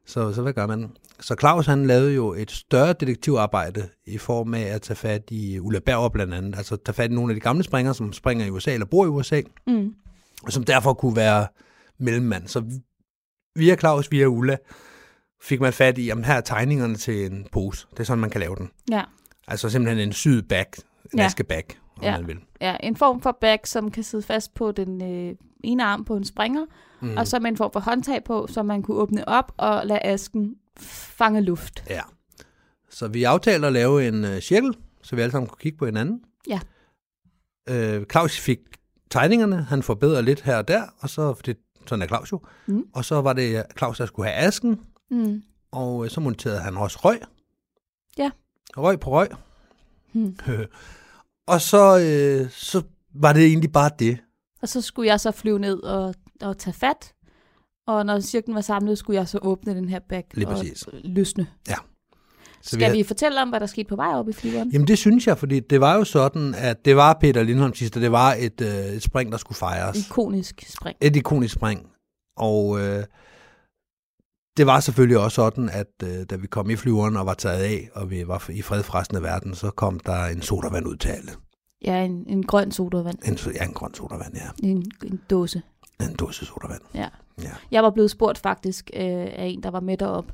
Så, så hvad gør man? Så Claus han lavede jo et større detektivarbejde i form af at tage fat i Ulla Berger blandt andet. Altså tage fat i nogle af de gamle springere, som springer i USA eller bor i USA, Mm. og som derfor kunne være mellemmand. Så via Claus, via Ulla, fik man fat i, jamen her er tegningerne til en pose. Det er sådan, man kan lave den. Ja. Altså simpelthen en syd bag, en Ja. askebag, om Ja. man vil. ja, en form for bag, som kan sidde fast på den øh, ene arm på en springer, Mm. og så med en form for håndtag på, så man kunne åbne op og lade asken fange luft. Ja. Så vi aftalte at lave en øh, cirkel, så vi alle sammen kunne kigge på hinanden. Ja. Øh, Claus fik tegningerne, han forbedrede lidt her og der, og så, for det, sådan er Claus jo. Mm. Og så var det Claus, der skulle have asken, Mm. og øh, så monterede han også røg. Ja. Røg på røg. Mm. og så, øh, så var det egentlig bare det. Og så skulle jeg så flyve ned og, og tage fat, og når cirklen var samlet, skulle jeg så åbne den her bag Lige og præcis. løsne. Så Skal vi fortælle om, hvad der skete på vej op i flyveren? Jamen det synes jeg, fordi det var jo sådan, at det var Peter Lindholm sidste, det var et, øh, et spring, der skulle fejres. Ikonisk spring. et ikonisk spring. Og øh, det var selvfølgelig også sådan, at øh, da vi kom i flyveren og var taget af, og vi var i fred for resten af verden, så kom der en sodavand ud til alle. Ja, en, en grøn sodavand. En, ja, en grøn sodavand, ja. En, en dåse. En dåse sodavand. Ja. Ja. Jeg var blevet spurgt faktisk øh, af en, der var med derop.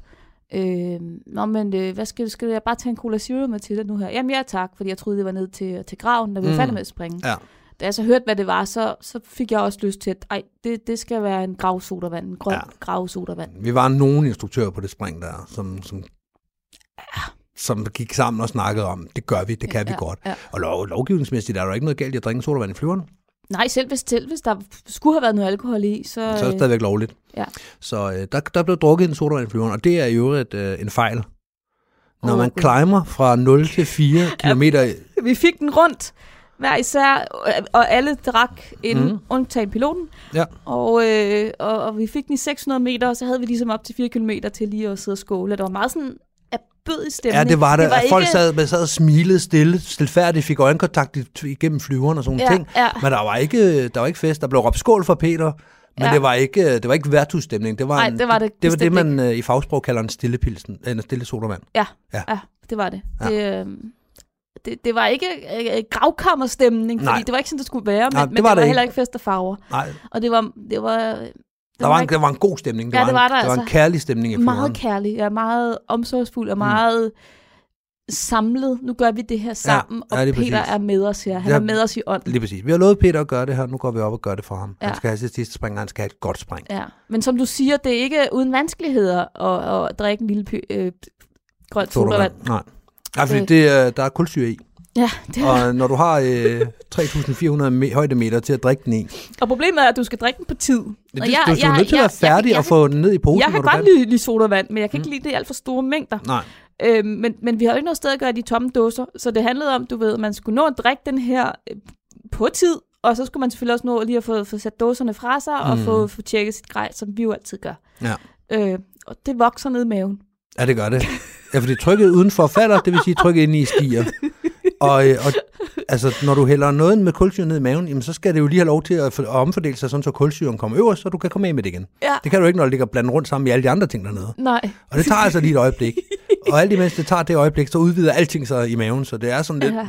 Øh, Nå, men øh, hvad skal, skal jeg bare tage en Cola Zero med til dig nu her? Jamen ja, tak, fordi jeg troede, det var ned til, til graven, da vi var Mm. færdige med at springe. Ja. Da jeg så hørte, hvad det var, så, så fik jeg også lyst til, at ej, det, det skal være en gravsodavand, en grøn Ja. ja. gravsodavand. Vi var nogle instruktører på det spring der, som, som, som gik sammen og snakkede om, det gør vi, det kan ja, vi godt. Ja. Og lov, lovgivningsmæssigt er der ikke noget galt i at drikke sodavand i flyveren. Nej, selv hvis, selv hvis der skulle have været noget alkohol i, så... Så er det stadigvæk lovligt. ja. Så øh, der, der blev drukket en sodavand i flyveren, og det er i øvrigt øh, en fejl. Når Åh, man climber fra 0 til 4 kilometer Vi fik den rundt hver især, øh, og alle drak inden, mm. undtagen piloten. Ja. Og, øh, og, og vi fik den i 600 meter, og så havde vi ligesom op til 4 km til lige at sidde og skåle. Det var meget sådan erbødig stemning. Ja, det var det. det var Folk ikke- sad, man sad og smilede stille, stilfærdigt, fik øjenkontakt i- igennem flyveren og sådan Ja, ting. ja. Men der var ikke, der var ikke fest. Der blev råbt skål for Peter, men Ja. det var ikke, det var ikke værtusstemning. Det var, Nej, en, det var det det, var det man øh, i fagsprog kalder en stille pilsen, en stille sodavand. Ja, Ja. ja. ja det var det. Ja. Det, øh, det, det var ikke øh, gravkammerstemning, fordi Nej. det var ikke sådan, det skulle være, men, Nej, men det var det var det heller ikke. fest og farver. Nej, Og det var, det var, det der var, en, der var en god stemning. Det Ja, var, det en, var der det var en altså. kærlig stemning i flyveren. meget kærlig, ja, meget omsorgsfuld og meget samlet. Nu gør vi det her sammen, ja, og lige Peter præcis. er med os her. Han Ja. er med os i ånd. Lige præcis. Vi har lovet Peter at gøre det her. Nu går vi op og gør det for ham. Ja. Ja. Han skal have sit sidste spring, og han skal have et godt spring. Ja. Men som du siger, det er ikke uden vanskeligheder at, at drikke en lille py, øh, grønt sodavand. Nej. Nej, fordi Øh. det, er- der er kulsyre i. Ja, det er. Og når du har øh, 3.400 me- højdemeter til at drikke den i, Og problemet er, at du skal drikke den på tid. det, Og jeg, du er jo nødt til at være færdig jeg, og få den ned i posen, Jeg kan du godt kan. lide, lide sodavand, men jeg kan ikke lide det i alt for store mængder. Nej, Øhm, men, men vi har jo ikke noget sted at gøre de tomme dåser, så det handlede om, du ved, at man skulle nå at drikke den her øh, på tid, og så skulle man selvfølgelig også nå lige at få, få sat dåserne fra sig, og Mm. få, få tjekket sit grej, som vi jo altid gør. Ja. Øh, og det vokser ned i maven. ja, det gør det. Ja, fordi trykket udenfor falder, det vil sige, at trykket inde i stiger. Og, øh, og altså, når du hælder noget med kulsyre ned i maven, jamen, så skal det jo lige have lov til at, for- at omfordele sig, sådan, så kulsyren kommer øverst, så du kan komme af med det igen. Ja. Det kan du ikke, når det ligger blandet rundt sammen med alle de andre ting dernede. Nej. Og det tager altså lige et øjeblik. og alt imens det tager det øjeblik, så udvider alting sig i maven, så det er sådan lidt... Ja.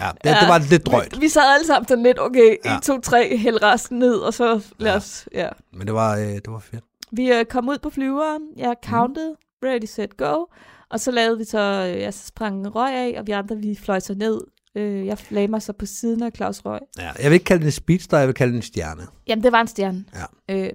Ja, det, det var lidt drøjt. Vi, vi sad alle sammen sådan lidt, okay, 1, Ja. 2, 3, hæld resten ned, og så lad Ja. os, ja. Men det var, øh, det var fedt. Vi øh, kom ud på flyveren, jeg Mhm. counted, ready, set, go, og så lavede vi så, øh, jeg sprang røg af, og vi andre, vi fløj så ned. Øh, jeg lagde mig så på siden af Claus Røg. Ja, jeg vil ikke kalde det en speedstar, jeg vil kalde det en stjerne. Jamen, det var en stjerne. Ja. Øh,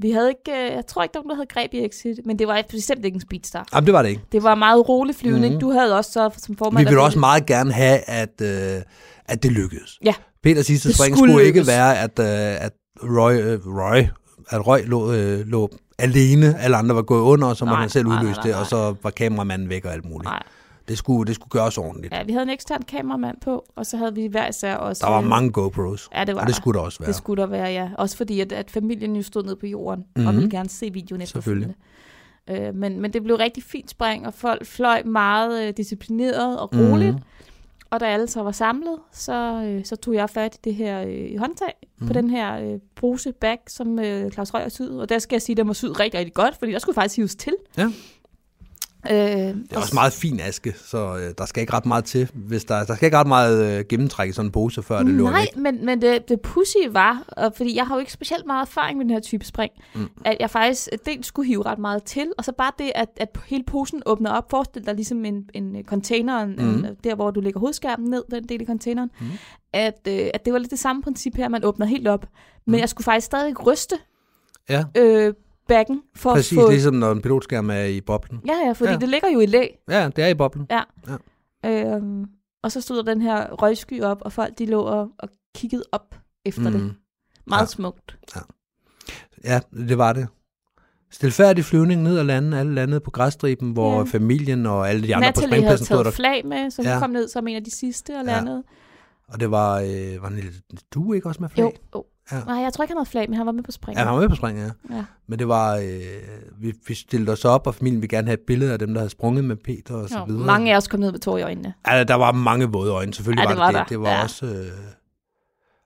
vi havde ikke, øh, jeg tror ikke, der var nogen, der havde greb i Exit, men det var bestemt ikke en speedstar. Jamen, det var det ikke. Det var meget rolig flyvning. Mhm. Du havde også så som formand... Vi ville også meget gerne have, at, øh, at det lykkedes. Ja. Peters sidste spring skulle skulle, ikke være, at, øh, at Roy, øh, Roy, at Roy lå, øh, lå alene, alle andre var gået under, og så måtte han selv nej, udløse nej, det, og så var kameramanden væk og alt muligt. Nej, Det skulle, det skulle gøres ordentligt. ja, vi havde en ekstern kameramand på, og så havde vi hver især også... Der var øh, mange GoPros, Ja, det var og det skulle der også være. Det skulle der være, ja. Også fordi, at, at familien jo stod ned på jorden, mm-hmm. Mhm. og ville gerne se videoen efterfølgende. Øh, men, men det blev rigtig fint spring, og folk fløj meget øh, disciplineret og roligt. Mhm. Og da alle så var samlet, så, øh, så tog jeg fat i det her øh, håndtag mm. på Mhm. den her øh, bruse bag, som øh, Claus Røger syede. Og der skal jeg sige, at den var syet rigtig, rigtig godt, fordi der skulle faktisk hives til. Ja. Øh, Det er også meget fin aske, så øh, der skal ikke ret meget til. Hvis der, der skal ikke ret meget øh, gennemtræk i sådan en pose, før det løber Nej, væk. men, men det, det pussy var, og fordi jeg har jo ikke specielt meget erfaring med den her type spring, Mm. at jeg faktisk dels skulle hive ret meget til, og så bare det, at, at hele posen åbner op. Forestil dig ligesom en, en container, en, Mm. en, der hvor du lægger hovedskærmen ned, den del i containeren, Mm. at, øh, at det var lidt det samme princip her, man åbner helt op. Men Mm. jeg skulle faktisk stadig ryste Ja, øh, backen for præcis at få... ligesom når en pilotskærm er i boblen. Ja, ja, fordi Ja. ja. det ligger jo i læ. Ja, det er i boblen. Øhm, og så stod der den her røgsky op, og folk de lå og, og kiggede op efter mm. det. Meget Ja. ja. smukt. Ja, det var det. Stilfærdig flyvning ned ad landet, alle landede på græsstriben, hvor Ja. familien og alle de andre på Natalie havde springpladsen stod taget der. flag med, så hun Ja. ja. kom ned som en af de sidste og Ja. landede. Og det var, øh, var en lille du ikke også med flag? Jo, jo. Ja. Nej, jeg tror ikke, han havde flag, men han var med på springen. Ja, han var med på springen, ja. ja. Men det var, øh, vi, vi stillede os op, og familien ville gerne have et billede af dem, der havde sprunget med Peter og så Jo, videre. mange af os kom ned med tår i øjnene. Ja, der var mange våde øjne, selvfølgelig Ja, var det var det der. det. Det var Ja. også... Øh,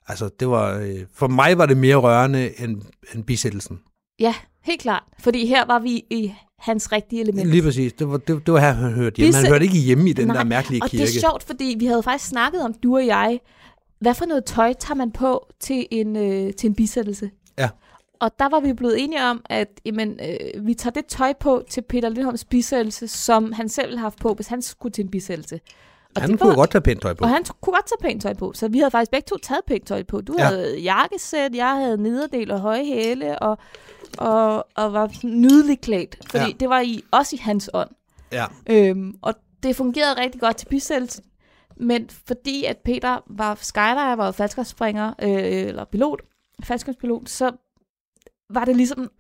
altså, det var... Øh, for mig var det mere rørende end, end bisættelsen. Ja, helt klart. Fordi her var vi i hans rigtige element. Lige præcis. Det var, det, det var her, han hørte hjemme. Han hørte ikke hjemme i den Nej, der mærkelige og kirke. det er sjovt, fordi vi havde faktisk snakket om, du og jeg, hvad for noget tøj tager man på til en, øh, til en bisættelse? Ja. Og der var vi blevet enige om, at jamen, øh, vi tager det tøj på til Peter Lindholms bisættelse, som han selv ville have haft på, hvis han skulle til en bisættelse. Og han det kunne var- godt tage pænt tøj på. Og han kunne godt tage pænt tøj på, så vi havde faktisk begge to taget pænt tøj på. Du Ja. havde jakkesæt, jeg havde nederdel og høje hæle, og, og, og var sådan nydeligt klædt, fordi ja. det var i, også i hans ånd. Ja. Øhm, og det fungerede rigtig godt til bisættelsen. Men fordi at Peter var skydiver, var faldskabsspringer, øh, eller pilot, faldskabspilot, så var det ligesom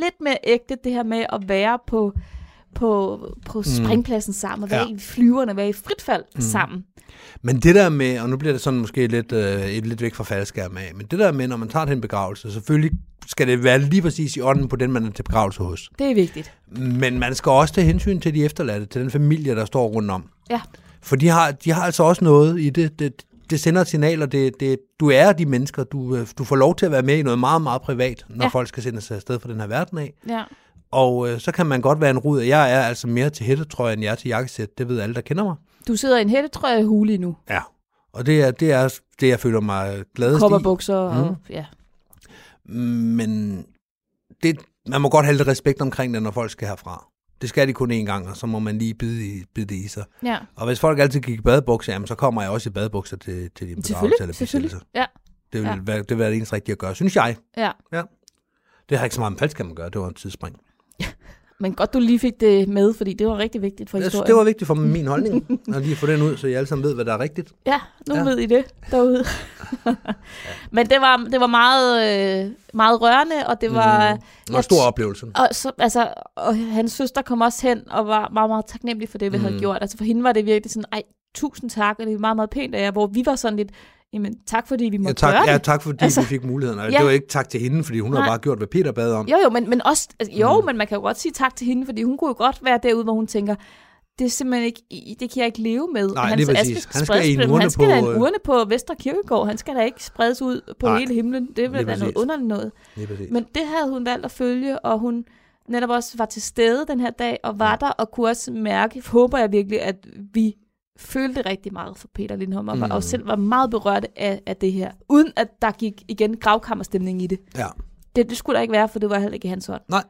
lidt mere ægte det her med at være på, på, på springpladsen sammen, og være Ja. i flyverne, være i fritfald Mm. mm. sammen. Men det der med, og nu bliver det sådan måske lidt, øh, et- lidt væk fra faldskærm af, men det der med, når man tager til en begravelse, selvfølgelig skal det være lige præcis i ånden på den, man er til begravelse hos. Det er vigtigt. Men man skal også tage hensyn til de efterladte, til den familie, der står rundt om. Ja. For de har, de har altså også noget i det. Det, det sender et signal, og det, det, du er de mennesker. Du, øh, du får lov til at være med i noget meget, meget privat, når Ja. folk skal sende sig afsted fra den her verden af. Ja. Og øh, så kan man godt være en rud. Jeg er altså mere til hættetrøje, end jeg er til jakkesæt. Det ved alle, der kender mig. Du sidder i en hættetrøje hule nu. Ja. Og det er, det er det, jeg føler mig gladest i. Kopperbukser Mm. og ja. Men det, man må godt have lidt respekt omkring det, når folk skal herfra. Det skal de kun én gang, og så må man lige bide, i, bide det i sig. ja. Og hvis folk altid gik i badebukser, jamen, så kommer jeg også i badebukser til, til din begravelse eller besættelse. Ja. Det vil, Ja. være, det vil være det eneste rigtige at gøre, synes jeg. ja. Det har ikke så meget med faldskærm at gøre, det var en tidsspring. Men godt, du lige fik det med, fordi det var rigtig vigtigt for Jeg synes, historien. det var vigtigt for min holdning, at lige få den ud, så I alle sammen ved, hvad der er rigtigt. Ja, nu Ja. ja. ved I det derude. Men det var, det var meget, øh, meget rørende, og det var... Mm. Det var en stor oplevelse. Og, så, altså, og hans søster kom også hen og var meget, meget taknemmelig for det, vi. Mm. havde gjort. Altså for hende var det virkelig sådan, ej, tusind tak, og det er meget, meget pænt af jer, hvor vi var sådan lidt, jamen tak fordi vi Ja, måtte tak, gøre det. ja, tak fordi Altså, vi fik muligheden. Og ja. Det var ikke tak til hende, fordi hun har Nej. bare gjort, hvad Peter bad om. Jo, jo, men, men også, altså, jo, Mm. men man kan jo godt sige tak til hende, fordi hun kunne jo godt være derude, hvor hun tænker, det er simpelthen ikke, det kan jeg ikke leve med. Nej, Hans lige præcis. Han skal en på- urne Han skal på, en øh, urne på Vestre Kirkegård. Han skal da ikke spredes ud på Nej, hele himlen. Det vel da noget underligt noget. Men det havde hun valgt at følge, og hun netop også var til stede den her dag, og var der, og kunne også mærke, håber jeg virkelig, at vi følte rigtig meget for Peter Lindholm, og, mm. og selv var meget berørt af, af det her, uden at der gik igen gravkammerstemning i det. Ja. Det, det skulle der ikke være, for det var heller ikke hans hånd. Nej.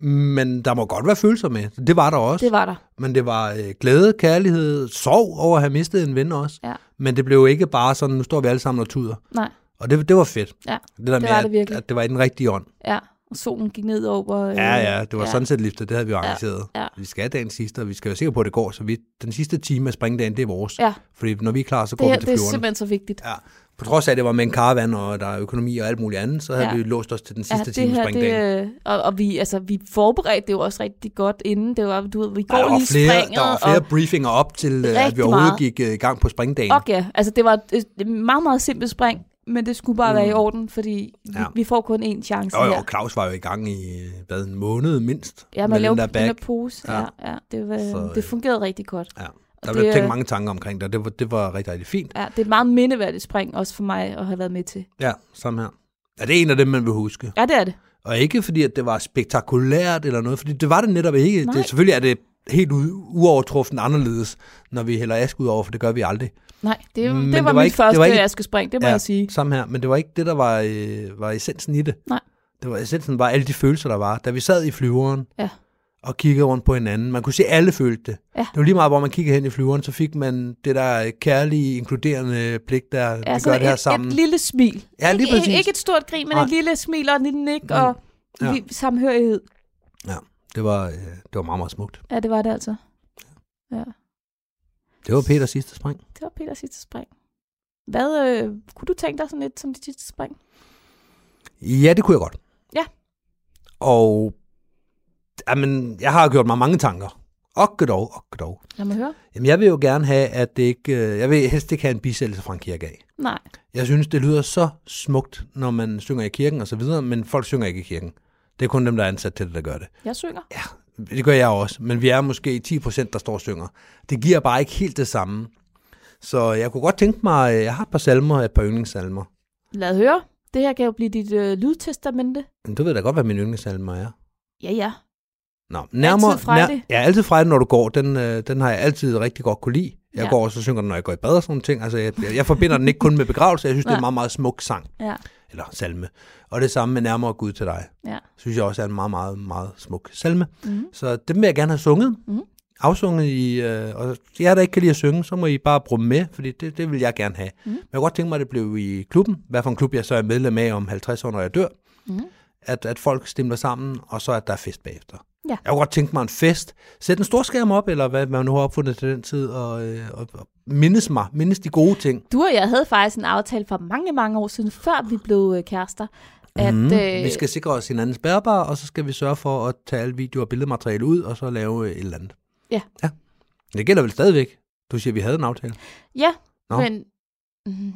Men der må godt være følelser med. Det var der også. Det var der. Men det var øh, glæde, kærlighed, sorg over at have mistet en ven også. Ja. Men det blev ikke bare sådan, nu står vi alle sammen og tuder. Nej, Og det, det var fedt. Ja, det, der det med, var det at, virkelig. at det var i den rigtige ånd. ja. Og solen gik ned over... Øh, Ja, ja, det var ja. ja. sunset-liftet, det havde vi jo arrangeret. ja. Vi skal have dagen sidste, og vi skal være sikre på, at det går. Så vi, den sidste time af springdagen, det er vores. Ja, Fordi når vi er klar, så går det, vi til det er simpelthen så vigtigt. Ja. På trods af, at det var med en karavan, og der er økonomi og alt muligt andet, så havde Ja. vi låst os til den sidste Ja, time det af her, springdagen. det, øh, og, og vi, altså, vi forberedte det jo også rigtig godt inden. Det var, du ved, vi går Ja, der, lige flere, springet. der var flere og, briefinger op til, øh, at vi overhovedet meget. gik øh, i gang på springdagen. ja, altså det var et, et meget, meget simpelt spring, men det skulle bare Mm. være i orden, fordi vi, Ja. vi får kun én chance Jo, jo, her. Claus var jo i gang i øh, hvad, en måned mindst. Ja, man laver den der den der bag. pose. Ja. Ja, ja, det, var, Så, det øh, fungerede rigtig godt. Ja. Og Der blev tænkt er- mange tanker omkring det, og det var, det var rigtig, rigtig fint. Ja, det er et meget mindeværdigt spring, også for mig at have været med til. Ja, samme her. Ja, det er en af dem, man vil huske. Ja, det er det. Og ikke fordi, at det var spektakulært eller noget, fordi det var det netop ikke. Nej. Det, selvfølgelig er det helt u- uovertruffen anderledes, når vi hælder ask ud over, for det gør vi aldrig. Nej, det, Men det, det var, var mit ikke- første det var ikke- askespring, det må Ja. jeg sige. Samme her, men det var ikke det, der var, øh, var essensen i det. Nej. Det var essensen var alle de følelser, der var. Da vi sad i flyveren Ja. og kiggede rundt på hinanden, man kunne se, at alle følte det. Ja. Det var lige meget, hvor man kiggede hen i flyveren, så fik man det der kærlige, inkluderende blik, der Ja, vi gør det her et, sammen. et lille smil. Ja, lige præcis. ikke, ikke et stort grin, men Nej. et lille smil og en lille nik Mm. og Ja. samhørighed. Ja, det var, øh, det var meget, meget smukt. Ja, det var det altså. Ja, Det var Peters sidste spring. det var Peters sidste spring. Hvad, øh, kunne du tænke dig sådan lidt som dit sidste spring? Ja, det kunne jeg godt. Ja. Og jamen, jeg har gjort mig mange tanker. Og dog, og dog. Lad mig høre. Jamen, jeg vil jo gerne have, at det ikke... øh, Jeg vil helst ikke have en bisættelse fra en kirke af. Nej. Jeg synes, det lyder så smukt, når man synger i kirken og så videre, men folk synger ikke i kirken. Det er kun dem, der er ansat til det, der gør det. Jeg synger. Det gør jeg også, men vi er måske 10 procent, der står og synger. Det giver bare ikke helt det samme. Så jeg kunne godt tænke mig, jeg har et par salmer, et par yndlingssalmer. Lad høre. Det her kan jo blive dit øh, lydtestamente. Men du ved da godt, hvad min yndlingssalmer er. Ja, ja. Nå, nærmere, Altid frejdig. ja, altid frejdig, når du går. Den, øh, den har jeg altid rigtig godt kunne lide. Jeg Ja. ja. går også og synger den, når jeg går i bad og sådan nogle ting. Altså, jeg, jeg, jeg forbinder den ikke kun med begravelse. Jeg synes, det er en meget, meget smuk sang. Ja. Eller salme. Og det samme med nærmere Gud til dig. Ja. Synes jeg også er en meget, meget, meget smuk salme. Mm. Så dem vil jeg gerne have sunget. Mhm. Afsunget i... Øh, og jer, der ikke kan lide at synge, så må I bare bruge med, fordi det, det vil jeg gerne have. Mhm. Men jeg kunne godt tænke mig, at det blev i klubben. Hvad for en klub jeg så er medlem af om 50 år, når jeg dør. Mm. At, at folk stemmer sammen, og så at der er fest bagefter. Ja. Jeg kunne godt tænke mig en fest. Sæt en stor skærm op, eller hvad man nu har opfundet til den tid, og, øh, og, og mindes mig. Mindes de gode ting. Du og jeg havde faktisk en aftale for mange, mange år siden, før vi blev øh, kærester. At, Mhm. øh, Vi skal sikre os hinandens bærbar, og så skal vi sørge for at tage alle video- og billedmateriale ud, og så lave øh, et eller andet. Ja. ja. Det gælder vel stadigvæk. Du siger, at vi havde en aftale. Ja, Nå. men... Mm,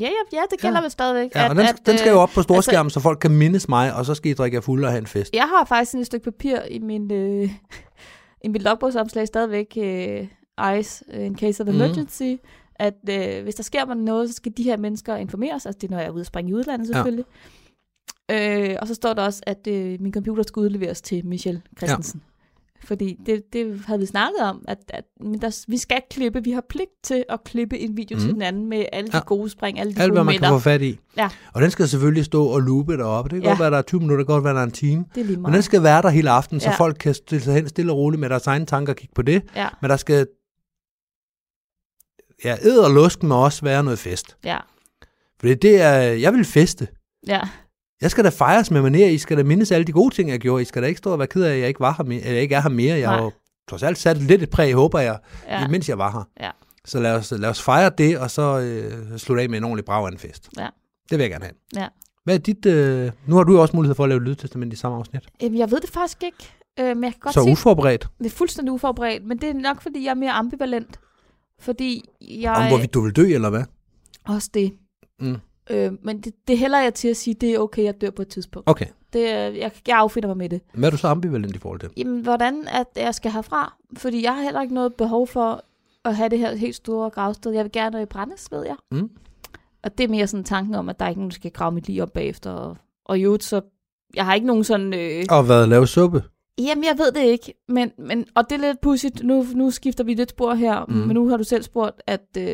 ja, ja, ja, det gælder Ja. vel stadigvæk. Ja, og den, den skal øh, jo op på storskærmen, altså, så folk kan mindes mig, og så skal I drikke jer fulde og have en fest. Jeg har faktisk et stykke papir i min, øh, i mit logbogsopslag stadigvæk, øh, ICE, øh, in case of Mhm. emergency, mm. at øh, hvis der sker mig noget, så skal de her mennesker informeres. Altså det er, når jeg er ude at springe i udlandet selvfølgelig. Ja. Øh, og så står der også, at øh, min computer skal udleveres til Michelle Christensen. Ja. Fordi det, det havde vi snakket om, at, at men der, vi skal klippe, vi har pligt til at klippe en video mm. til Mhm. den anden med alle de Ja. gode spring, alle de Alt, gode hvad man kan få fat i. Ja. Og den skal selvfølgelig stå og loope deroppe. Det kan Ja. godt være, der er 20 minutter, det kan godt være, der er en time. Det er lige Men meget. den skal være der hele aftenen, så Ja. folk kan stille sig hen stille og roligt med deres egne tanker og kigge på det. Ja, Men der skal... Ja, æd og lusk må også være noget fest. ja, Fordi det er... Jeg vil feste. ja. Jeg skal da fejres med manér. I skal da mindes alle de gode ting, jeg gjorde. I skal da ikke stå og være ked af, at jeg ikke, var her mere, eller ikke er her mere. Jeg har jo trods alt sat lidt et præg, håber jeg, ja. mens jeg var her. Ja. Så lad os, lad os fejre det, og så øh, slutte af med en ordentlig brav en fest. Ja. Det vil jeg gerne have. Ja. Hvad er dit... Øh, nu har du jo også mulighed for at lave lydtestament i samme afsnit. Jamen, jeg ved det faktisk ikke, øh, men jeg kan godt så sige, uforberedt. det er fuldstændig uforberedt, men det er nok, fordi jeg er mere ambivalent. Fordi jeg... Om hvorvidt du vil dø, eller hvad? Også det. Mm. Øh, men det, det hælder jeg til at sige, det er okay, jeg dør på et tidspunkt. Okay. Det, jeg, jeg affinder mig med det. Hvad er du så ambivalent i forhold til? Jamen, hvordan at jeg skal herfra? Fordi jeg har heller ikke noget behov for at have det her helt store gravsted. Jeg vil gerne brændes, ved jeg. Mm. Og det er mere sådan tanken om, at der er ikke nogen, der skal grave mit liv op bagefter. Og, og i øvrigt så Jeg har ikke nogen sådan... Øh, Og hvad, lave suppe? Jamen, jeg ved det ikke. Men, men, og det er lidt pudsigt. Nu, nu skifter vi lidt spor her. Mm. Men nu har du selv spurgt, at øh,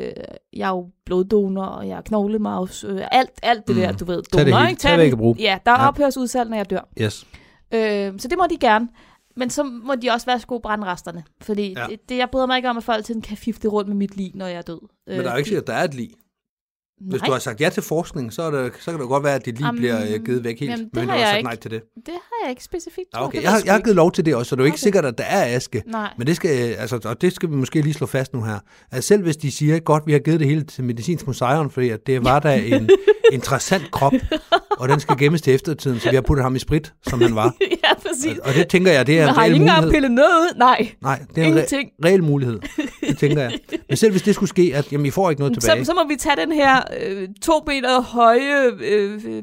jeg er jo bloddonor, og jeg er knoglemavs. Øh, alt, alt det Mm. der, du ved. Tag det Donor, ikke? Tag hvad I kan bruge. Ja, der er Ja. ja. ophørsudsalg, når jeg dør. Yes. Øh, så det må de gerne. Men så må de også være sko brænde resterne. Fordi Ja. det, det, jeg bryder mig ikke om, at folk tiden kan fifte rundt med mit liv, når jeg er død. Men der er jo ikke sikkert, at der er et lig. Hvis du har sagt ja til forskning, så, er det, så kan det godt være, at dit lig Jamen, bliver øh, givet væk helt. jamen, men du har sagt ikke. nej til det. det har jeg ikke specifikt. Ja, tror. okay. Jeg har, jeg har ikke. givet lov til det også, så det er jo ikke Okay. sikkert, at der er aske. Nej. Men det skal, øh, altså, og det skal vi måske lige slå fast nu her. At selv hvis de siger, godt, vi har givet det hele til medicinsk museum, fordi at det var da en interessant krop, og den skal gemmes til eftertiden, så vi har puttet ham i sprit, som han var. ja, præcis. Og det tænker jeg, det er Men en har reel ikke engang mulighed. pillet noget ud? Nej, Nej, det er en ingenting. re- reel mulighed. Det tænker jeg. Men selv hvis det skulle ske, at jamen, I får ikke noget tilbage. Så, så må vi tage den her øh, to meter høje øh, øh,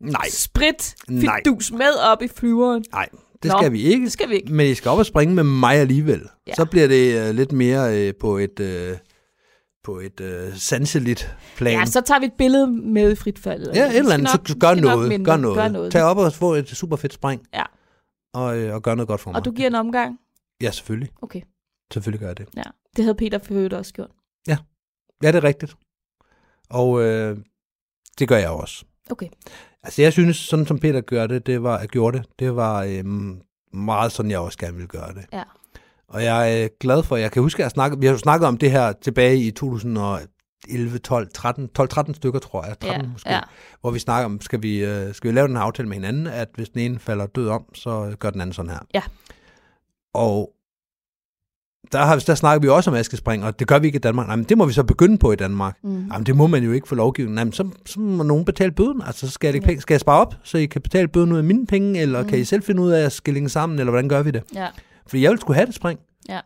Nej, sprit fidus med op i flyveren. nej, det Nå, skal vi ikke. Det skal vi ikke. Men I skal op og springe med mig alligevel. Ja. Ja. Så bliver det uh, lidt mere uh, på et, uh, på et uh, sanseligt plan. Ja, så tager vi et billede med i frit fald. Ja, et eller andet, så gør noget, minde, gør noget. Gør noget. Tag op og få et super fedt spring. Ja. Og, øh, og gør noget godt for mig. Og du giver en omgang? Ja, selvfølgelig. Okay, Selvfølgelig gør jeg det. ja. Det havde Peter øvrigt også gjort. Ja, det er rigtigt. Og øh, det gør jeg også. Okay. Altså, jeg synes, sådan som Peter gør det, det var, gjorde det, det var øh, meget sådan, jeg også gerne ville gøre det. Ja. Og jeg er glad for, jeg kan huske, at jeg snakkede, vi har jo snakket om det her tilbage i 2011, 12, 13, 12, 13 stykker, tror jeg. 13 Ja, måske. ja. Hvor vi snakker om, skal vi, øh, skal vi lave den her aftale med hinanden, at hvis den ene falder død om, så gør den anden sådan her. Ja. Og der, har, der snakker vi også om askespring, og det gør vi ikke i Danmark. Nej, men det må vi så begynde på i Danmark. Mm. Jamen, det må man jo ikke få lovgivning. Nej, men så, så må nogen betale bøden. Altså, så skal jeg, penge, skal jeg spare op, så I kan betale bøden ud af mine penge, eller Mm. kan I selv finde ud af at skillinge sammen, eller hvordan gør vi det? Ja, Fordi jeg vil skulle have det spring. Ja.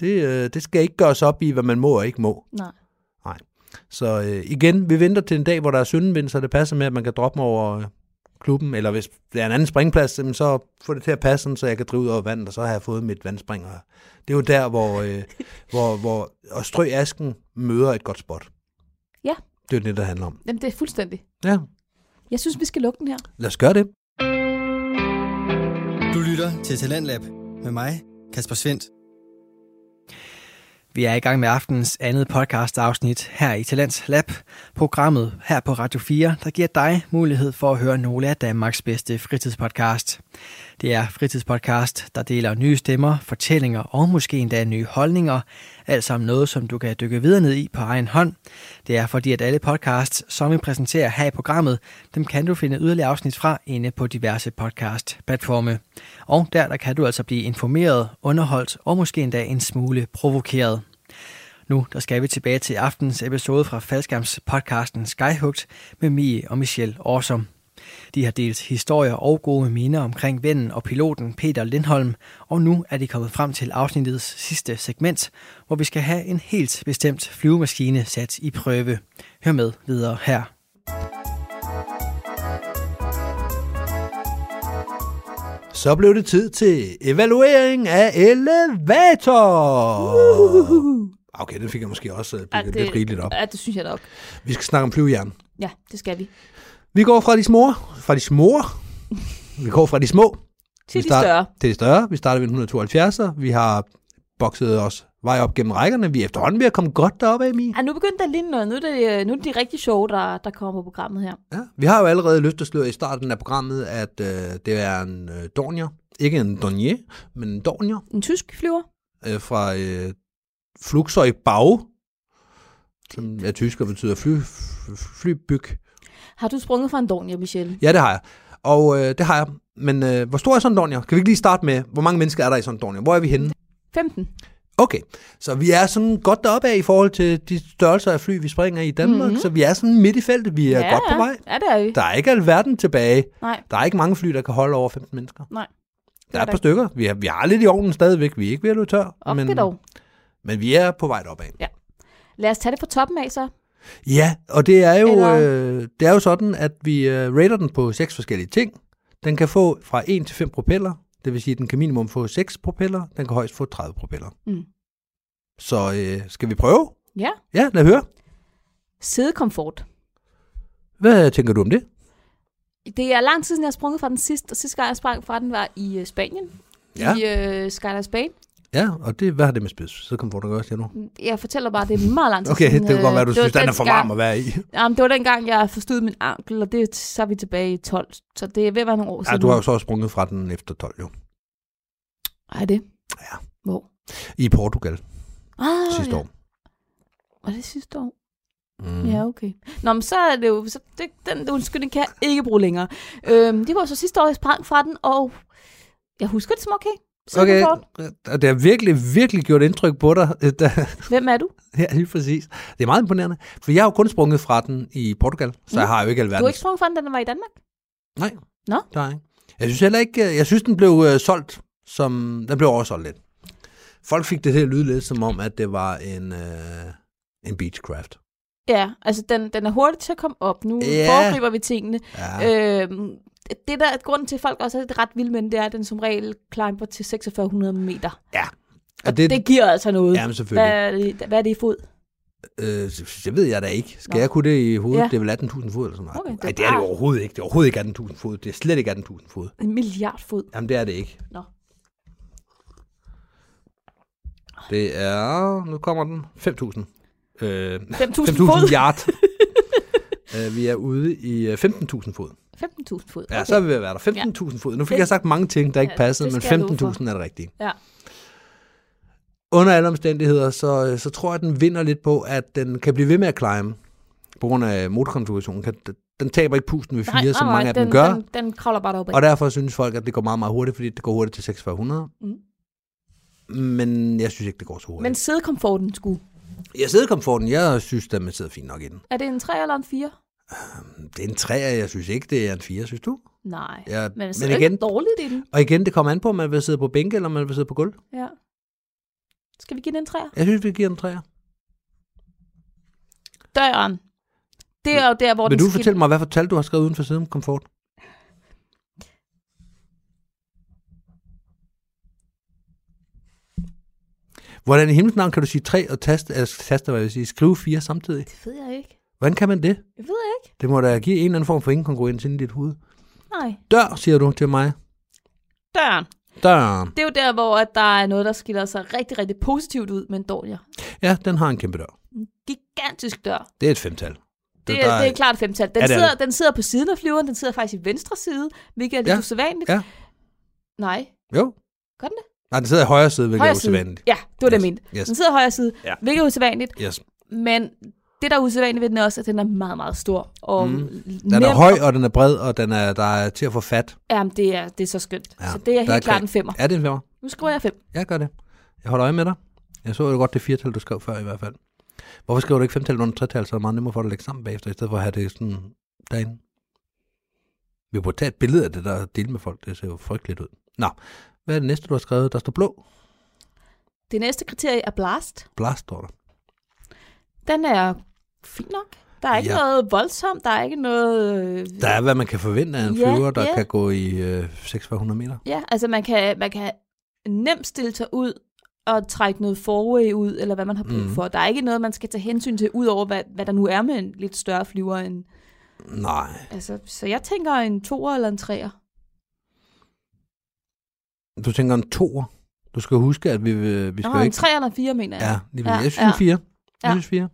Det, øh, det skal ikke gøres op i, hvad man må og ikke må. nej. Så øh, igen, vi venter til en dag, hvor der er søndenvind, så det passer med, at man kan droppe mig over øh, klubben, eller hvis der er en anden springplads, så få det til at passe, så jeg kan drive ud over vandet, og så har jeg fået mit vandspring. Det er jo der, hvor, øh, hvor, hvor at strø asken møder et godt spot. Ja. Det er jo det, der handler om. Jamen, det er fuldstændig. Ja, Jeg synes, vi skal lukke den her. lad os gøre det. Du lytter til Talentlab med mig, Kasper Svendt. Vi er i gang med aftens andet podcast afsnit her i Talents Lab, programmet her på Radio 4, der giver dig mulighed for at høre nogle af Danmarks bedste fritidspodcast. Det er fritidspodcast, der deler nye stemmer, fortællinger og måske endda nye holdninger, alt sammen noget, som du kan dykke videre ned i på egen hånd. Det er fordi, at alle podcasts, som vi præsenterer her i programmet, dem kan du finde yderligere afsnit fra inde på diverse podcast-platforme. Og der, der kan du altså blive informeret, underholdt og måske endda en smule provokeret. Nu der skal vi tilbage til aftens episode fra Faldskærms podcasten Skyhugt med Mie og Michelle Awesome. De har delt historier og gode minder omkring vennen og piloten Peter Lindholm, og nu er de kommet frem til afsnittets sidste segment, hvor vi skal have en helt bestemt flyvemaskine sat i prøve. Hør med videre her. Så blev det tid til evaluering af elevator. Okay, den fik jeg måske også øh, bygget lidt rigeligt op. Ja, det synes jeg nok. Vi skal snakke om flyvejern. Ja, det skal vi. Vi går fra de små, fra de små, vi går fra de små Til de større. til de større. Vi starter ved 172, vi har bokset os vej op gennem rækkerne. Vi er efterhånden ved at komme godt deroppe af, Mi. Ja, nu begynder der at ligne noget. Nu er det, nu er det de rigtig sjove, der, der kommer på programmet her. Ja. Vi har jo allerede løftet sløret i starten af programmet, at øh, det er en øh, Dornier. Ikke en Dornier, men en Dornier En tysk flyver. øh, fra øh, Flugzeug Bau, som er tysk og betyder fly, flybyg. Har du sprunget fra en Dornier, Michelle? Ja, det har jeg. Og øh, det har jeg. Men øh, hvor stor er sådan en Dornier? Kan vi ikke lige starte med, hvor mange mennesker er der i sådan en Dornier? Hvor er vi henne? 15. Okay, så vi er sådan godt deroppe af i forhold til de størrelser af fly, vi springer i Danmark. Mhm. Mm-hmm. Så vi er sådan midt i feltet. Vi er ja, godt på vej. Ja, det er vi. Der er ikke alverden tilbage. Nej, Der er ikke mange fly, der kan holde over 15 mennesker. nej. Der er et par stykker. Vi har, vi har lidt i ovnen stadigvæk. Vi er ikke ved at løbe tør. Op men, det dog. men vi er på vej deroppe af. Lad os tage det fra toppen af så. Ja, og det er jo, Eller- øh, det er jo sådan, at vi øh, rater den på seks forskellige ting. Den kan få fra 1 til 5 propeller. Det vil sige, at den kan minimum få 6 propeller. Den kan højst få 30 propeller. Mm. Så øh, skal vi prøve? Ja. Ja, lad høre. Sædekomfort. Hvad tænker du om det? Det er lang tid siden, jeg har sprunget fra den sidste, og sidste gang, jeg sprang fra den, var i øh, Spanien. Ja. I uh, Skydive Spain. Ja, og det, hvad har det med spids? Så kom du gøre, siger du. Jeg fortæller bare, det er meget lang tid Okay, siden. det kan godt være, du øh, det var synes, den er for varm at være i. Jamen, det var dengang, jeg forstod min ankel, og det, så er vi tilbage i 12. Så det er ved at være nogle år Ja, siden. du har jo så også sprunget fra den efter 12, jo. Ej, det? Ja. Hvor? I Portugal Ah, sidste ja. år. Var det sidste år? Mm. Ja, okay. Nå, men så er det jo... Så det, den undskyldning kan jeg ikke bruge længere. Øhm, det var så sidste år, jeg sprang fra den, og jeg husker det som okay. Okay, og det har virkelig, virkelig gjort indtryk på dig. øh, Da, Hvem er du? ja, lige præcis. Det er meget imponerende, for jeg har jo kun sprunget fra den i Portugal, så Mm. jeg har jo ikke Du har alverden. ikke sprunget fra den, da den var i Danmark? Nej. Nå. Der er ikke. Jeg synes heller ikke, øh, jeg synes, den blev øh, solgt som, den blev oversolgt lidt. Folk fik det til at lyde lidt som om, at det var en, øh, en Beechcraft. Ja, altså den, den er hurtig til at komme op. Nu Ja. foregriber vi tingene. Ja. Øhm, det der er grunden til, at folk også er ret vilde med den, det er, at den som regel climber til 4600 meter. ja. Og Og det, det, giver altså noget. Jamen selvfølgelig. Hvad er, det, hvad er det i fod? Øh, det ved jeg da ikke. Skal Nå. jeg kunne det i hovedet? Ja. Det er vel 18.000 fod eller sådan noget. Okay, det er Nej, det er det overhovedet ikke. Det er overhovedet ikke 18.000 fod. Det er slet ikke 18.000 fod. En milliard fod. Jamen, det er det ikke. Nå. Det er, nu kommer den, 5.000. Øh, 5.000 5.000 fod. yard. øh, vi er ude i øh, 15.000 fod. 15.000 fod. Ja, så er vi ved at være der. 15.000 fod. Nu fik jeg sagt mange ting, der ikke Ja, passede, det men skal jeg love for. 15.000 er det rigtige. Ja. Under alle omstændigheder, så, så tror jeg, at den vinder lidt på, at den kan blive ved med at climbe. På grund af motorkonfigurationen. Kan, den taber ikke pusten ved fire, som mange af dem den, gør. Den, den kravler bare deroppe. Og derfor synes folk, at det går meget, meget hurtigt, fordi det går hurtigt til 4600. Mm. Men jeg synes ikke, det går så hurtigt. Men sædekomforten skulle. jeg sidder komforten, jeg synes, man sidder fint nok i den. Er det en 3 eller en 4? Det er en 3, jeg synes ikke, det er en 4, synes du? Nej. Ja, Men, men igen, ikke dårligt i den. og igen, det kommer an på, om man vil sidde på bænke, eller om man vil sidde på gulv. Ja. Skal vi give den en 3? Jeg synes, vi giver den 3. Døren. Det er jo der, hvor Vil den du fortælle mig, hvad for tal du har skrevet uden for siden komfort? Hvordan i himlens navn kan du sige 3 og taste, altså taste, hvad jeg vil sige, skrive 4 samtidig? Det ved jeg ikke. Hvordan kan man det? Det ved jeg ikke. Det må da give en eller anden form for inkongruens ind i dit hoved. Nej. Dør, siger du til mig. Døren. Døren. Det er jo der, hvor at der er noget, der skiller sig rigtig, rigtig positivt ud med en dårligere. Ja, den har en kæmpe dør. En gigantisk dør. Det er et femtal. Det, der er, det er klart femtal. Den, Ja, det er sidder, det. den sidder på siden af flyveren, den sidder faktisk i venstre side, hvilket er lidt Ja, usædvanligt. ja. Nej, Jo. gør den det? Nej, den sidder i højre side, hvilket Højre er side. usædvanligt. Ja, det var det, jeg Yes, mente. yes. Den sidder i højre side, Ja. hvilket er usædvanligt. Yes. Men det, der er usædvanligt ved den er også, at den er meget, meget stor. Og Mm. Den er høj, og den er bred, og den er, der er til at få fat. Jamen, det er, det er så skønt. Ja, så det er der er helt klart kræ- en femmer. Er det en femmer? Nu skriver jeg fem. Jeg gør det. Jeg holder øje med dig. Jeg så jo godt det firtal, du skrev før i hvert fald. Hvorfor skriver du ikke femtal under tretal, så er det meget nemmere for dig at lægge sammen bagefter, i stedet for at have det sådan derinde? Vi burde tage et billede af det, der og dele med folk. Det ser jo frygteligt ud. Nå, hvad er det næste, du har skrevet? Der står blå. Det næste kriterie er blast. Blast står der. Den er fin nok. Der er ikke Ja. noget voldsomt. Der er ikke noget... øh, Der er, hvad man kan forvente af en Ja, flyver, der ja. kan gå i øh, 600 meter. Ja, altså man kan, man kan nemt stille sig ud og trække noget forway ud, eller hvad man har brug Mhm. for. Der er ikke noget, man skal tage hensyn til, ud over hvad, hvad der nu er med en lidt større flyver. End, Nej. altså, så jeg tænker en toer eller en treer. Du tænker en toer. Du skal huske, at vi, øh, vi skal Nå, jo en ikke... tre eller fire, mener jeg. Ja, lige Ja, Jeg synes ja. fire. Jeg Ja. synes fire.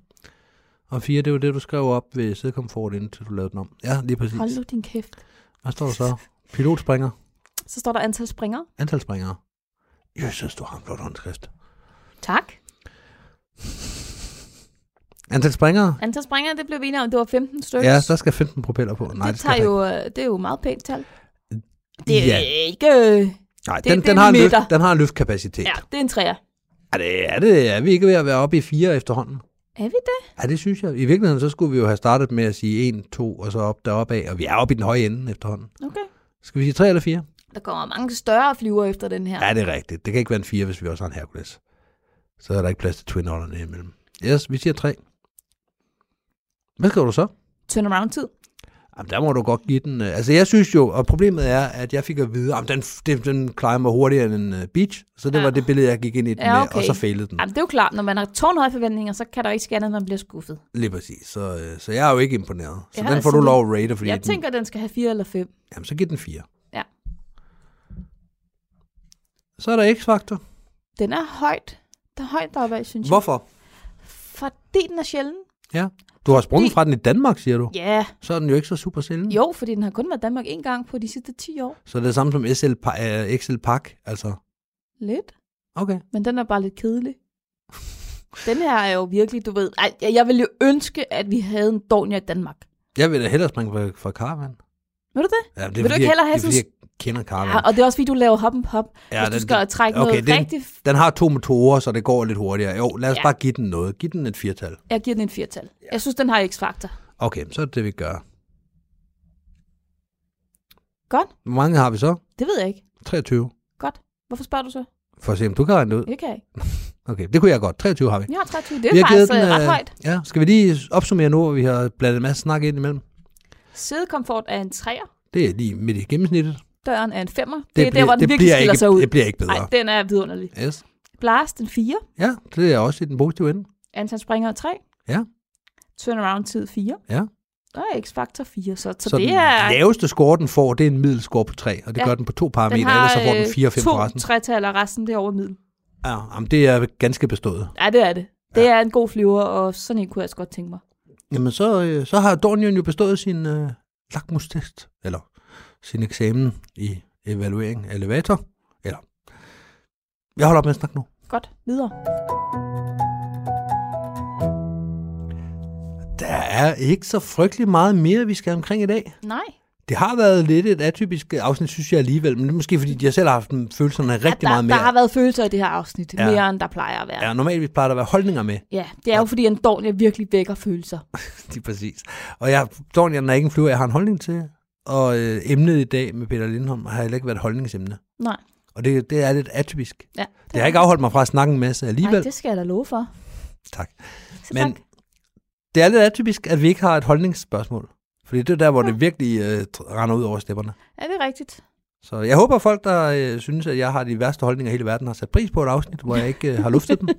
Og fire, det er jo det, du skrev op ved sædekomfort, indtil du lavede den om. Ja, lige præcis. Hold nu din kæft. Hvad står der så? Pilotspringer. Så står der antal springer. Antal springere. Jesus, du har en flot håndskrift. Tak. Antal springere? Antal springer, det blev vi enige om, det var 15 stykker. Ja, der skal 15 propeller på. Nej, det, skal tager jo, det er jo meget pænt tal. Det er Ja, ikke... nej, det- den, det den, har en løft, den har en løftkapacitet. Ja, det er en træer. Er det, er det, er vi ikke ved at være oppe i fire efterhånden? Er vi det? Ja, det synes jeg. I virkeligheden, så skulle vi jo have startet med at sige 1, 2, og så op deroppe af. Og vi er oppe i den høje ende efterhånden. Okay. Skal vi sige 3 eller 4? Der kommer mange større flyver efter den her. Ja, det er rigtigt. Det kan ikke være en 4, hvis vi også har en Hercules. Så er der ikke plads til twin otterne imellem. Yes, vi siger 3. Hvad skriver du så? Turnaround-tid. Jamen, der må du godt give den. øh, Altså, jeg synes jo, og problemet er, at jeg fik at vide, at den, den, den mig hurtigere end en uh, beach. Så det Ja. ja. var det billede, jeg gik ind i den Ja, med, okay. og så failede den. Jamen, det er jo klart, når man har tårnhøje forventninger, så kan der ikke ske andet, man bliver skuffet. Lige præcis. Så, øh, så jeg er jo ikke imponeret. Så Ja, den får du lov at rate, fordi Jeg den, tænker, den skal have 4 eller 5. jamen, så giv den 4. Ja. Så er der X-Factor. Den er højt. Der er højt deroppe, synes jeg. Hvorfor? Fordi den er sjælden. Du har sprunget Fordi- fra den i Danmark, siger du. Ja, Så er den jo ikke så super sjælden. jo, fordi den har kun været i Danmark en gang på de sidste 10 år. Så det er det samme som SL, pa- øh, XL Pack, altså. Lidt. Okay. Men den er bare lidt kedelig. Den her er jo virkelig, du ved... Ej, jeg ville jo ønske, at vi havde en Dornier i Danmark. Jeg vil da hellere springe fra, fra Caravan. Vil du det? Ja, det Vil du fordi, ikke jeg, hellere have sådan- kender Caravan. Ja, og det er også fordi, du laver hop and pop. Ja, Hvis du den- skal trække okay, noget den- rigtig... Den har to motorer, så det går lidt hurtigere. Jo, lad os Ja. ja. bare give den noget. Giv den et firtal. Jeg giver den en firtal. Jeg synes, den har x-faktor. Okay, så er det det, vi gør. Godt. Hvor mange har vi så? Det ved jeg ikke. 23. Godt. Hvorfor spørger du så? For at se, om du kan regne det ud. Det kan jeg ikke. Okay, det kunne jeg godt. 23 har vi. Har 23. Det vi er har faktisk givet øh, den, ret øh, højt. Ja, skal vi lige opsummere nu, hvor vi har blandet en masse snak ind imellem? Sædekomfort er en 3'er. Det er lige midt i gennemsnittet. Døren er en 5'er. Det, Det er der, bliver- hvor den det virkelig skiller ikke, sig ud. Det bliver ikke bedre. Nej, den er vidunderlig. Yes. Blast en 4. Ja, det er også i den positive ende. Antal springer 3. Ja. Turnaround tid 4. Ja. Og X-faktor 4. Så, så, Så det den er... laveste score, den får, det er en middelscore på 3, og det Ja. gør den på to parametre, ellers så får den øh, 4 og 5 på to resten. tretal, og resten det er over middel. Ja, jamen, det er ganske bestået. Ja, det er det. Det er en god flyver, og sådan en kunne jeg også godt tænke mig. Jamen, så, øh, så har Dornion jo bestået sin øh, lakmustest, eller sin eksamen i evaluering af elevator. Eller, jeg holder op med at snakke nu. Godt, videre. Der er ikke så frygtelig meget mere, vi skal omkring i dag. Nej. Det har været lidt et atypisk afsnit, synes jeg alligevel, men det er måske fordi, jeg selv har haft følelserne rigtig ja, der, meget mere. Der har været følelser i det her afsnit, Ja. mere end der plejer at være. Ja, normalt plejer der at være holdninger med. Ja, det er jo fordi, en Dornier virkelig vækker følelser. Det er præcis. Og jeg, Dornian er ikke en flyver, jeg har en holdning til. Og øh, emnet i dag med Peter Lindholm har heller ikke været et holdningsemne. Nej. Og det, det er lidt atypisk. Ja, Det har ikke afholdt mig fra at snakke en masse alligevel. Nej, det skal jeg da love for. Tak. Så Men tak. det er lidt atypisk, at vi ikke har et holdningsspørgsmål. Fordi det er der, hvor Ja. det virkelig øh, render ud over stepperne. Ja, det er rigtigt. Så jeg håber, at folk, der øh, synes, at jeg har de værste holdninger i hele verden, har sat pris på et afsnit, hvor jeg ikke øh, har luftet dem.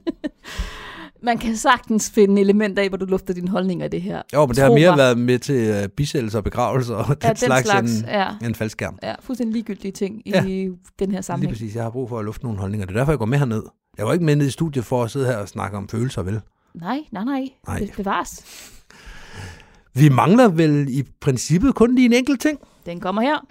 Man kan sagtens finde elementer af, hvor du lufter dine holdninger i det her. Jo, men det har mere mig. været med til øh, bisættelser og begravelser og den, Ja, den slags, slags. End, Ja, end faldskærm. ja, fuldstændig ligegyldige ting Ja. i den her Lige sammenhæng. præcis. Jeg har brug for at lufte nogle holdninger. Det er derfor, jeg går med herned. Jeg var ikke med ned i studiet for at sidde her og snakke om følelser, vel? Nej, nej, nej. Nej. Det bevares. Vi mangler vel i princippet kun lige en enkelt ting. Den kommer her.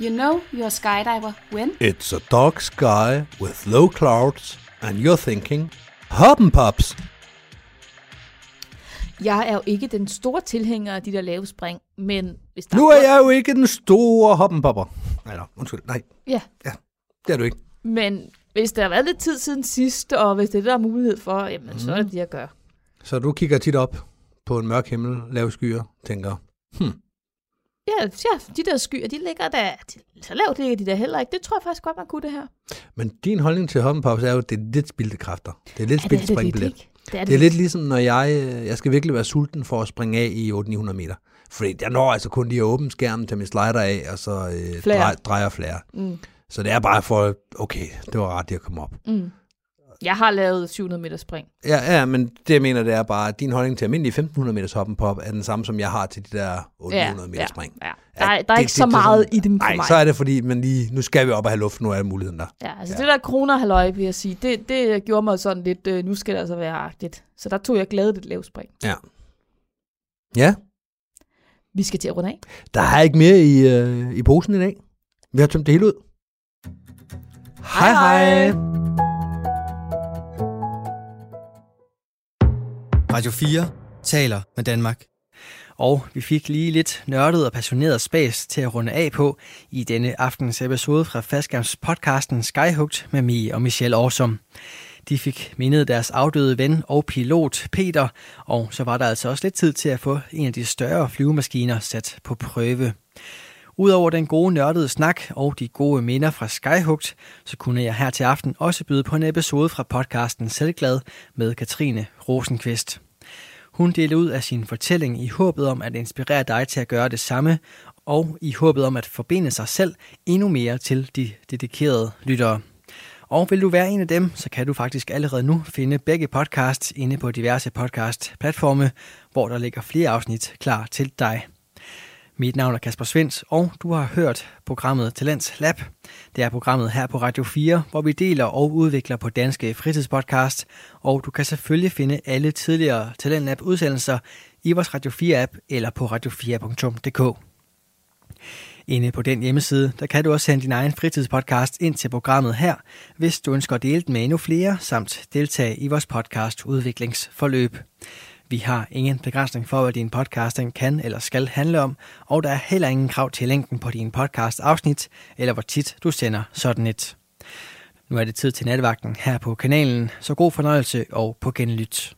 You know you're a skydiver when? It's a dark sky with low clouds, and you're thinking, hop and pops. Jeg er jo ikke den store tilhænger af de der lave spring, men hvis der Nu er jeg jo ikke den store hop and popper. Nej, no, undskyld. Nej, Ja, det er du ikke. men hvis der har været lidt tid siden sidst, og hvis det er det, der er mulighed for, jamen mm. så er Mhm. det det, jeg gør. Så du kigger tit op på en mørk himmel, lave skyer, tænker, Ja, ja, de der skyer, de ligger der, de, så lavt ligger de der heller ikke. Det tror jeg faktisk godt, man kunne det her. men din holdning til hop and pops er jo, at det er lidt spildte kræfter. Det er lidt Ja, det spildt er det springbillet. ikke? Det er det, Det er lidt ligesom, når jeg, øh, jeg skal virkelig være sulten for at springe af i 800 meter. Fordi jeg når altså kun lige at åbne skærmen til min slider af, og så øh, drej, drejer flere. Mm, Så det er bare for, okay, det var ret, det at komme op. mm. Jeg har lavet 700 meter spring. Ja, ja, men det jeg mener, det er bare, at din holdning til almindelig 1500 meters hoppen pop er den samme, som jeg har til de der 800 meter spring. Ja. Der, er, Ja, der er det- ikke det- så det meget sådan- i dem for Nej, mig. så er det fordi, men lige, nu skal vi op og have luft, nu er muligheden der. Ja, altså Ja. ja. det der kroner halløj, vil jeg sige, det, det gjorde mig sådan lidt, øh, nu skal det altså være agtigt. Så der tog jeg glædet et lavt spring. Ja, Vi skal til at runde af. der er ikke mere i, øh, i posen i dag. Vi har tømt det hele ud. Hej hej! hej. Radio 4 taler med Danmark. Og vi fik lige lidt nørdet og passioneret spas til at runde af på i denne aftens episode fra Fastgams podcasten Skyhugt med Mie og Michelle Årsom. De fik mindet deres afdøde ven og pilot Peter, og så var der altså også lidt tid til at få en af de større flyvemaskiner sat på prøve. Udover den gode nørdede snak og de gode minder fra Skyhugt, så kunne jeg her til aften også byde på en episode fra podcasten Selvglad med Katrine Rosenqvist. Hun deler ud af sin fortælling i håbet om at inspirere dig til at gøre det samme, og i håbet om at forbinde sig selv endnu mere til de dedikerede lyttere. Og vil du være en af dem, så kan du faktisk allerede nu finde begge podcasts inde på diverse podcast-platforme, hvor der ligger flere afsnit klar til dig. Mit navn er Kasper Svens, og du har hørt programmet Talents Lab. Det er programmet her på Radio 4, hvor vi deler og udvikler på danske fritidspodcast, og du kan selvfølgelig finde alle tidligere Talent Lab udsendelser i vores Radio 4 app eller på radio4.dk. Inde på den hjemmeside, der kan du også sende din egen fritidspodcast ind til programmet her, hvis du ønsker at dele den med endnu flere, samt deltage i vores podcast udviklingsforløb. Vi har ingen begrænsning for, hvad din podcasting kan eller skal handle om, og der er heller ingen krav til længden på din podcast afsnit, eller hvor tit du sender sådan et. Nu er det tid til natvagten her på kanalen, så god fornøjelse og på genlyt.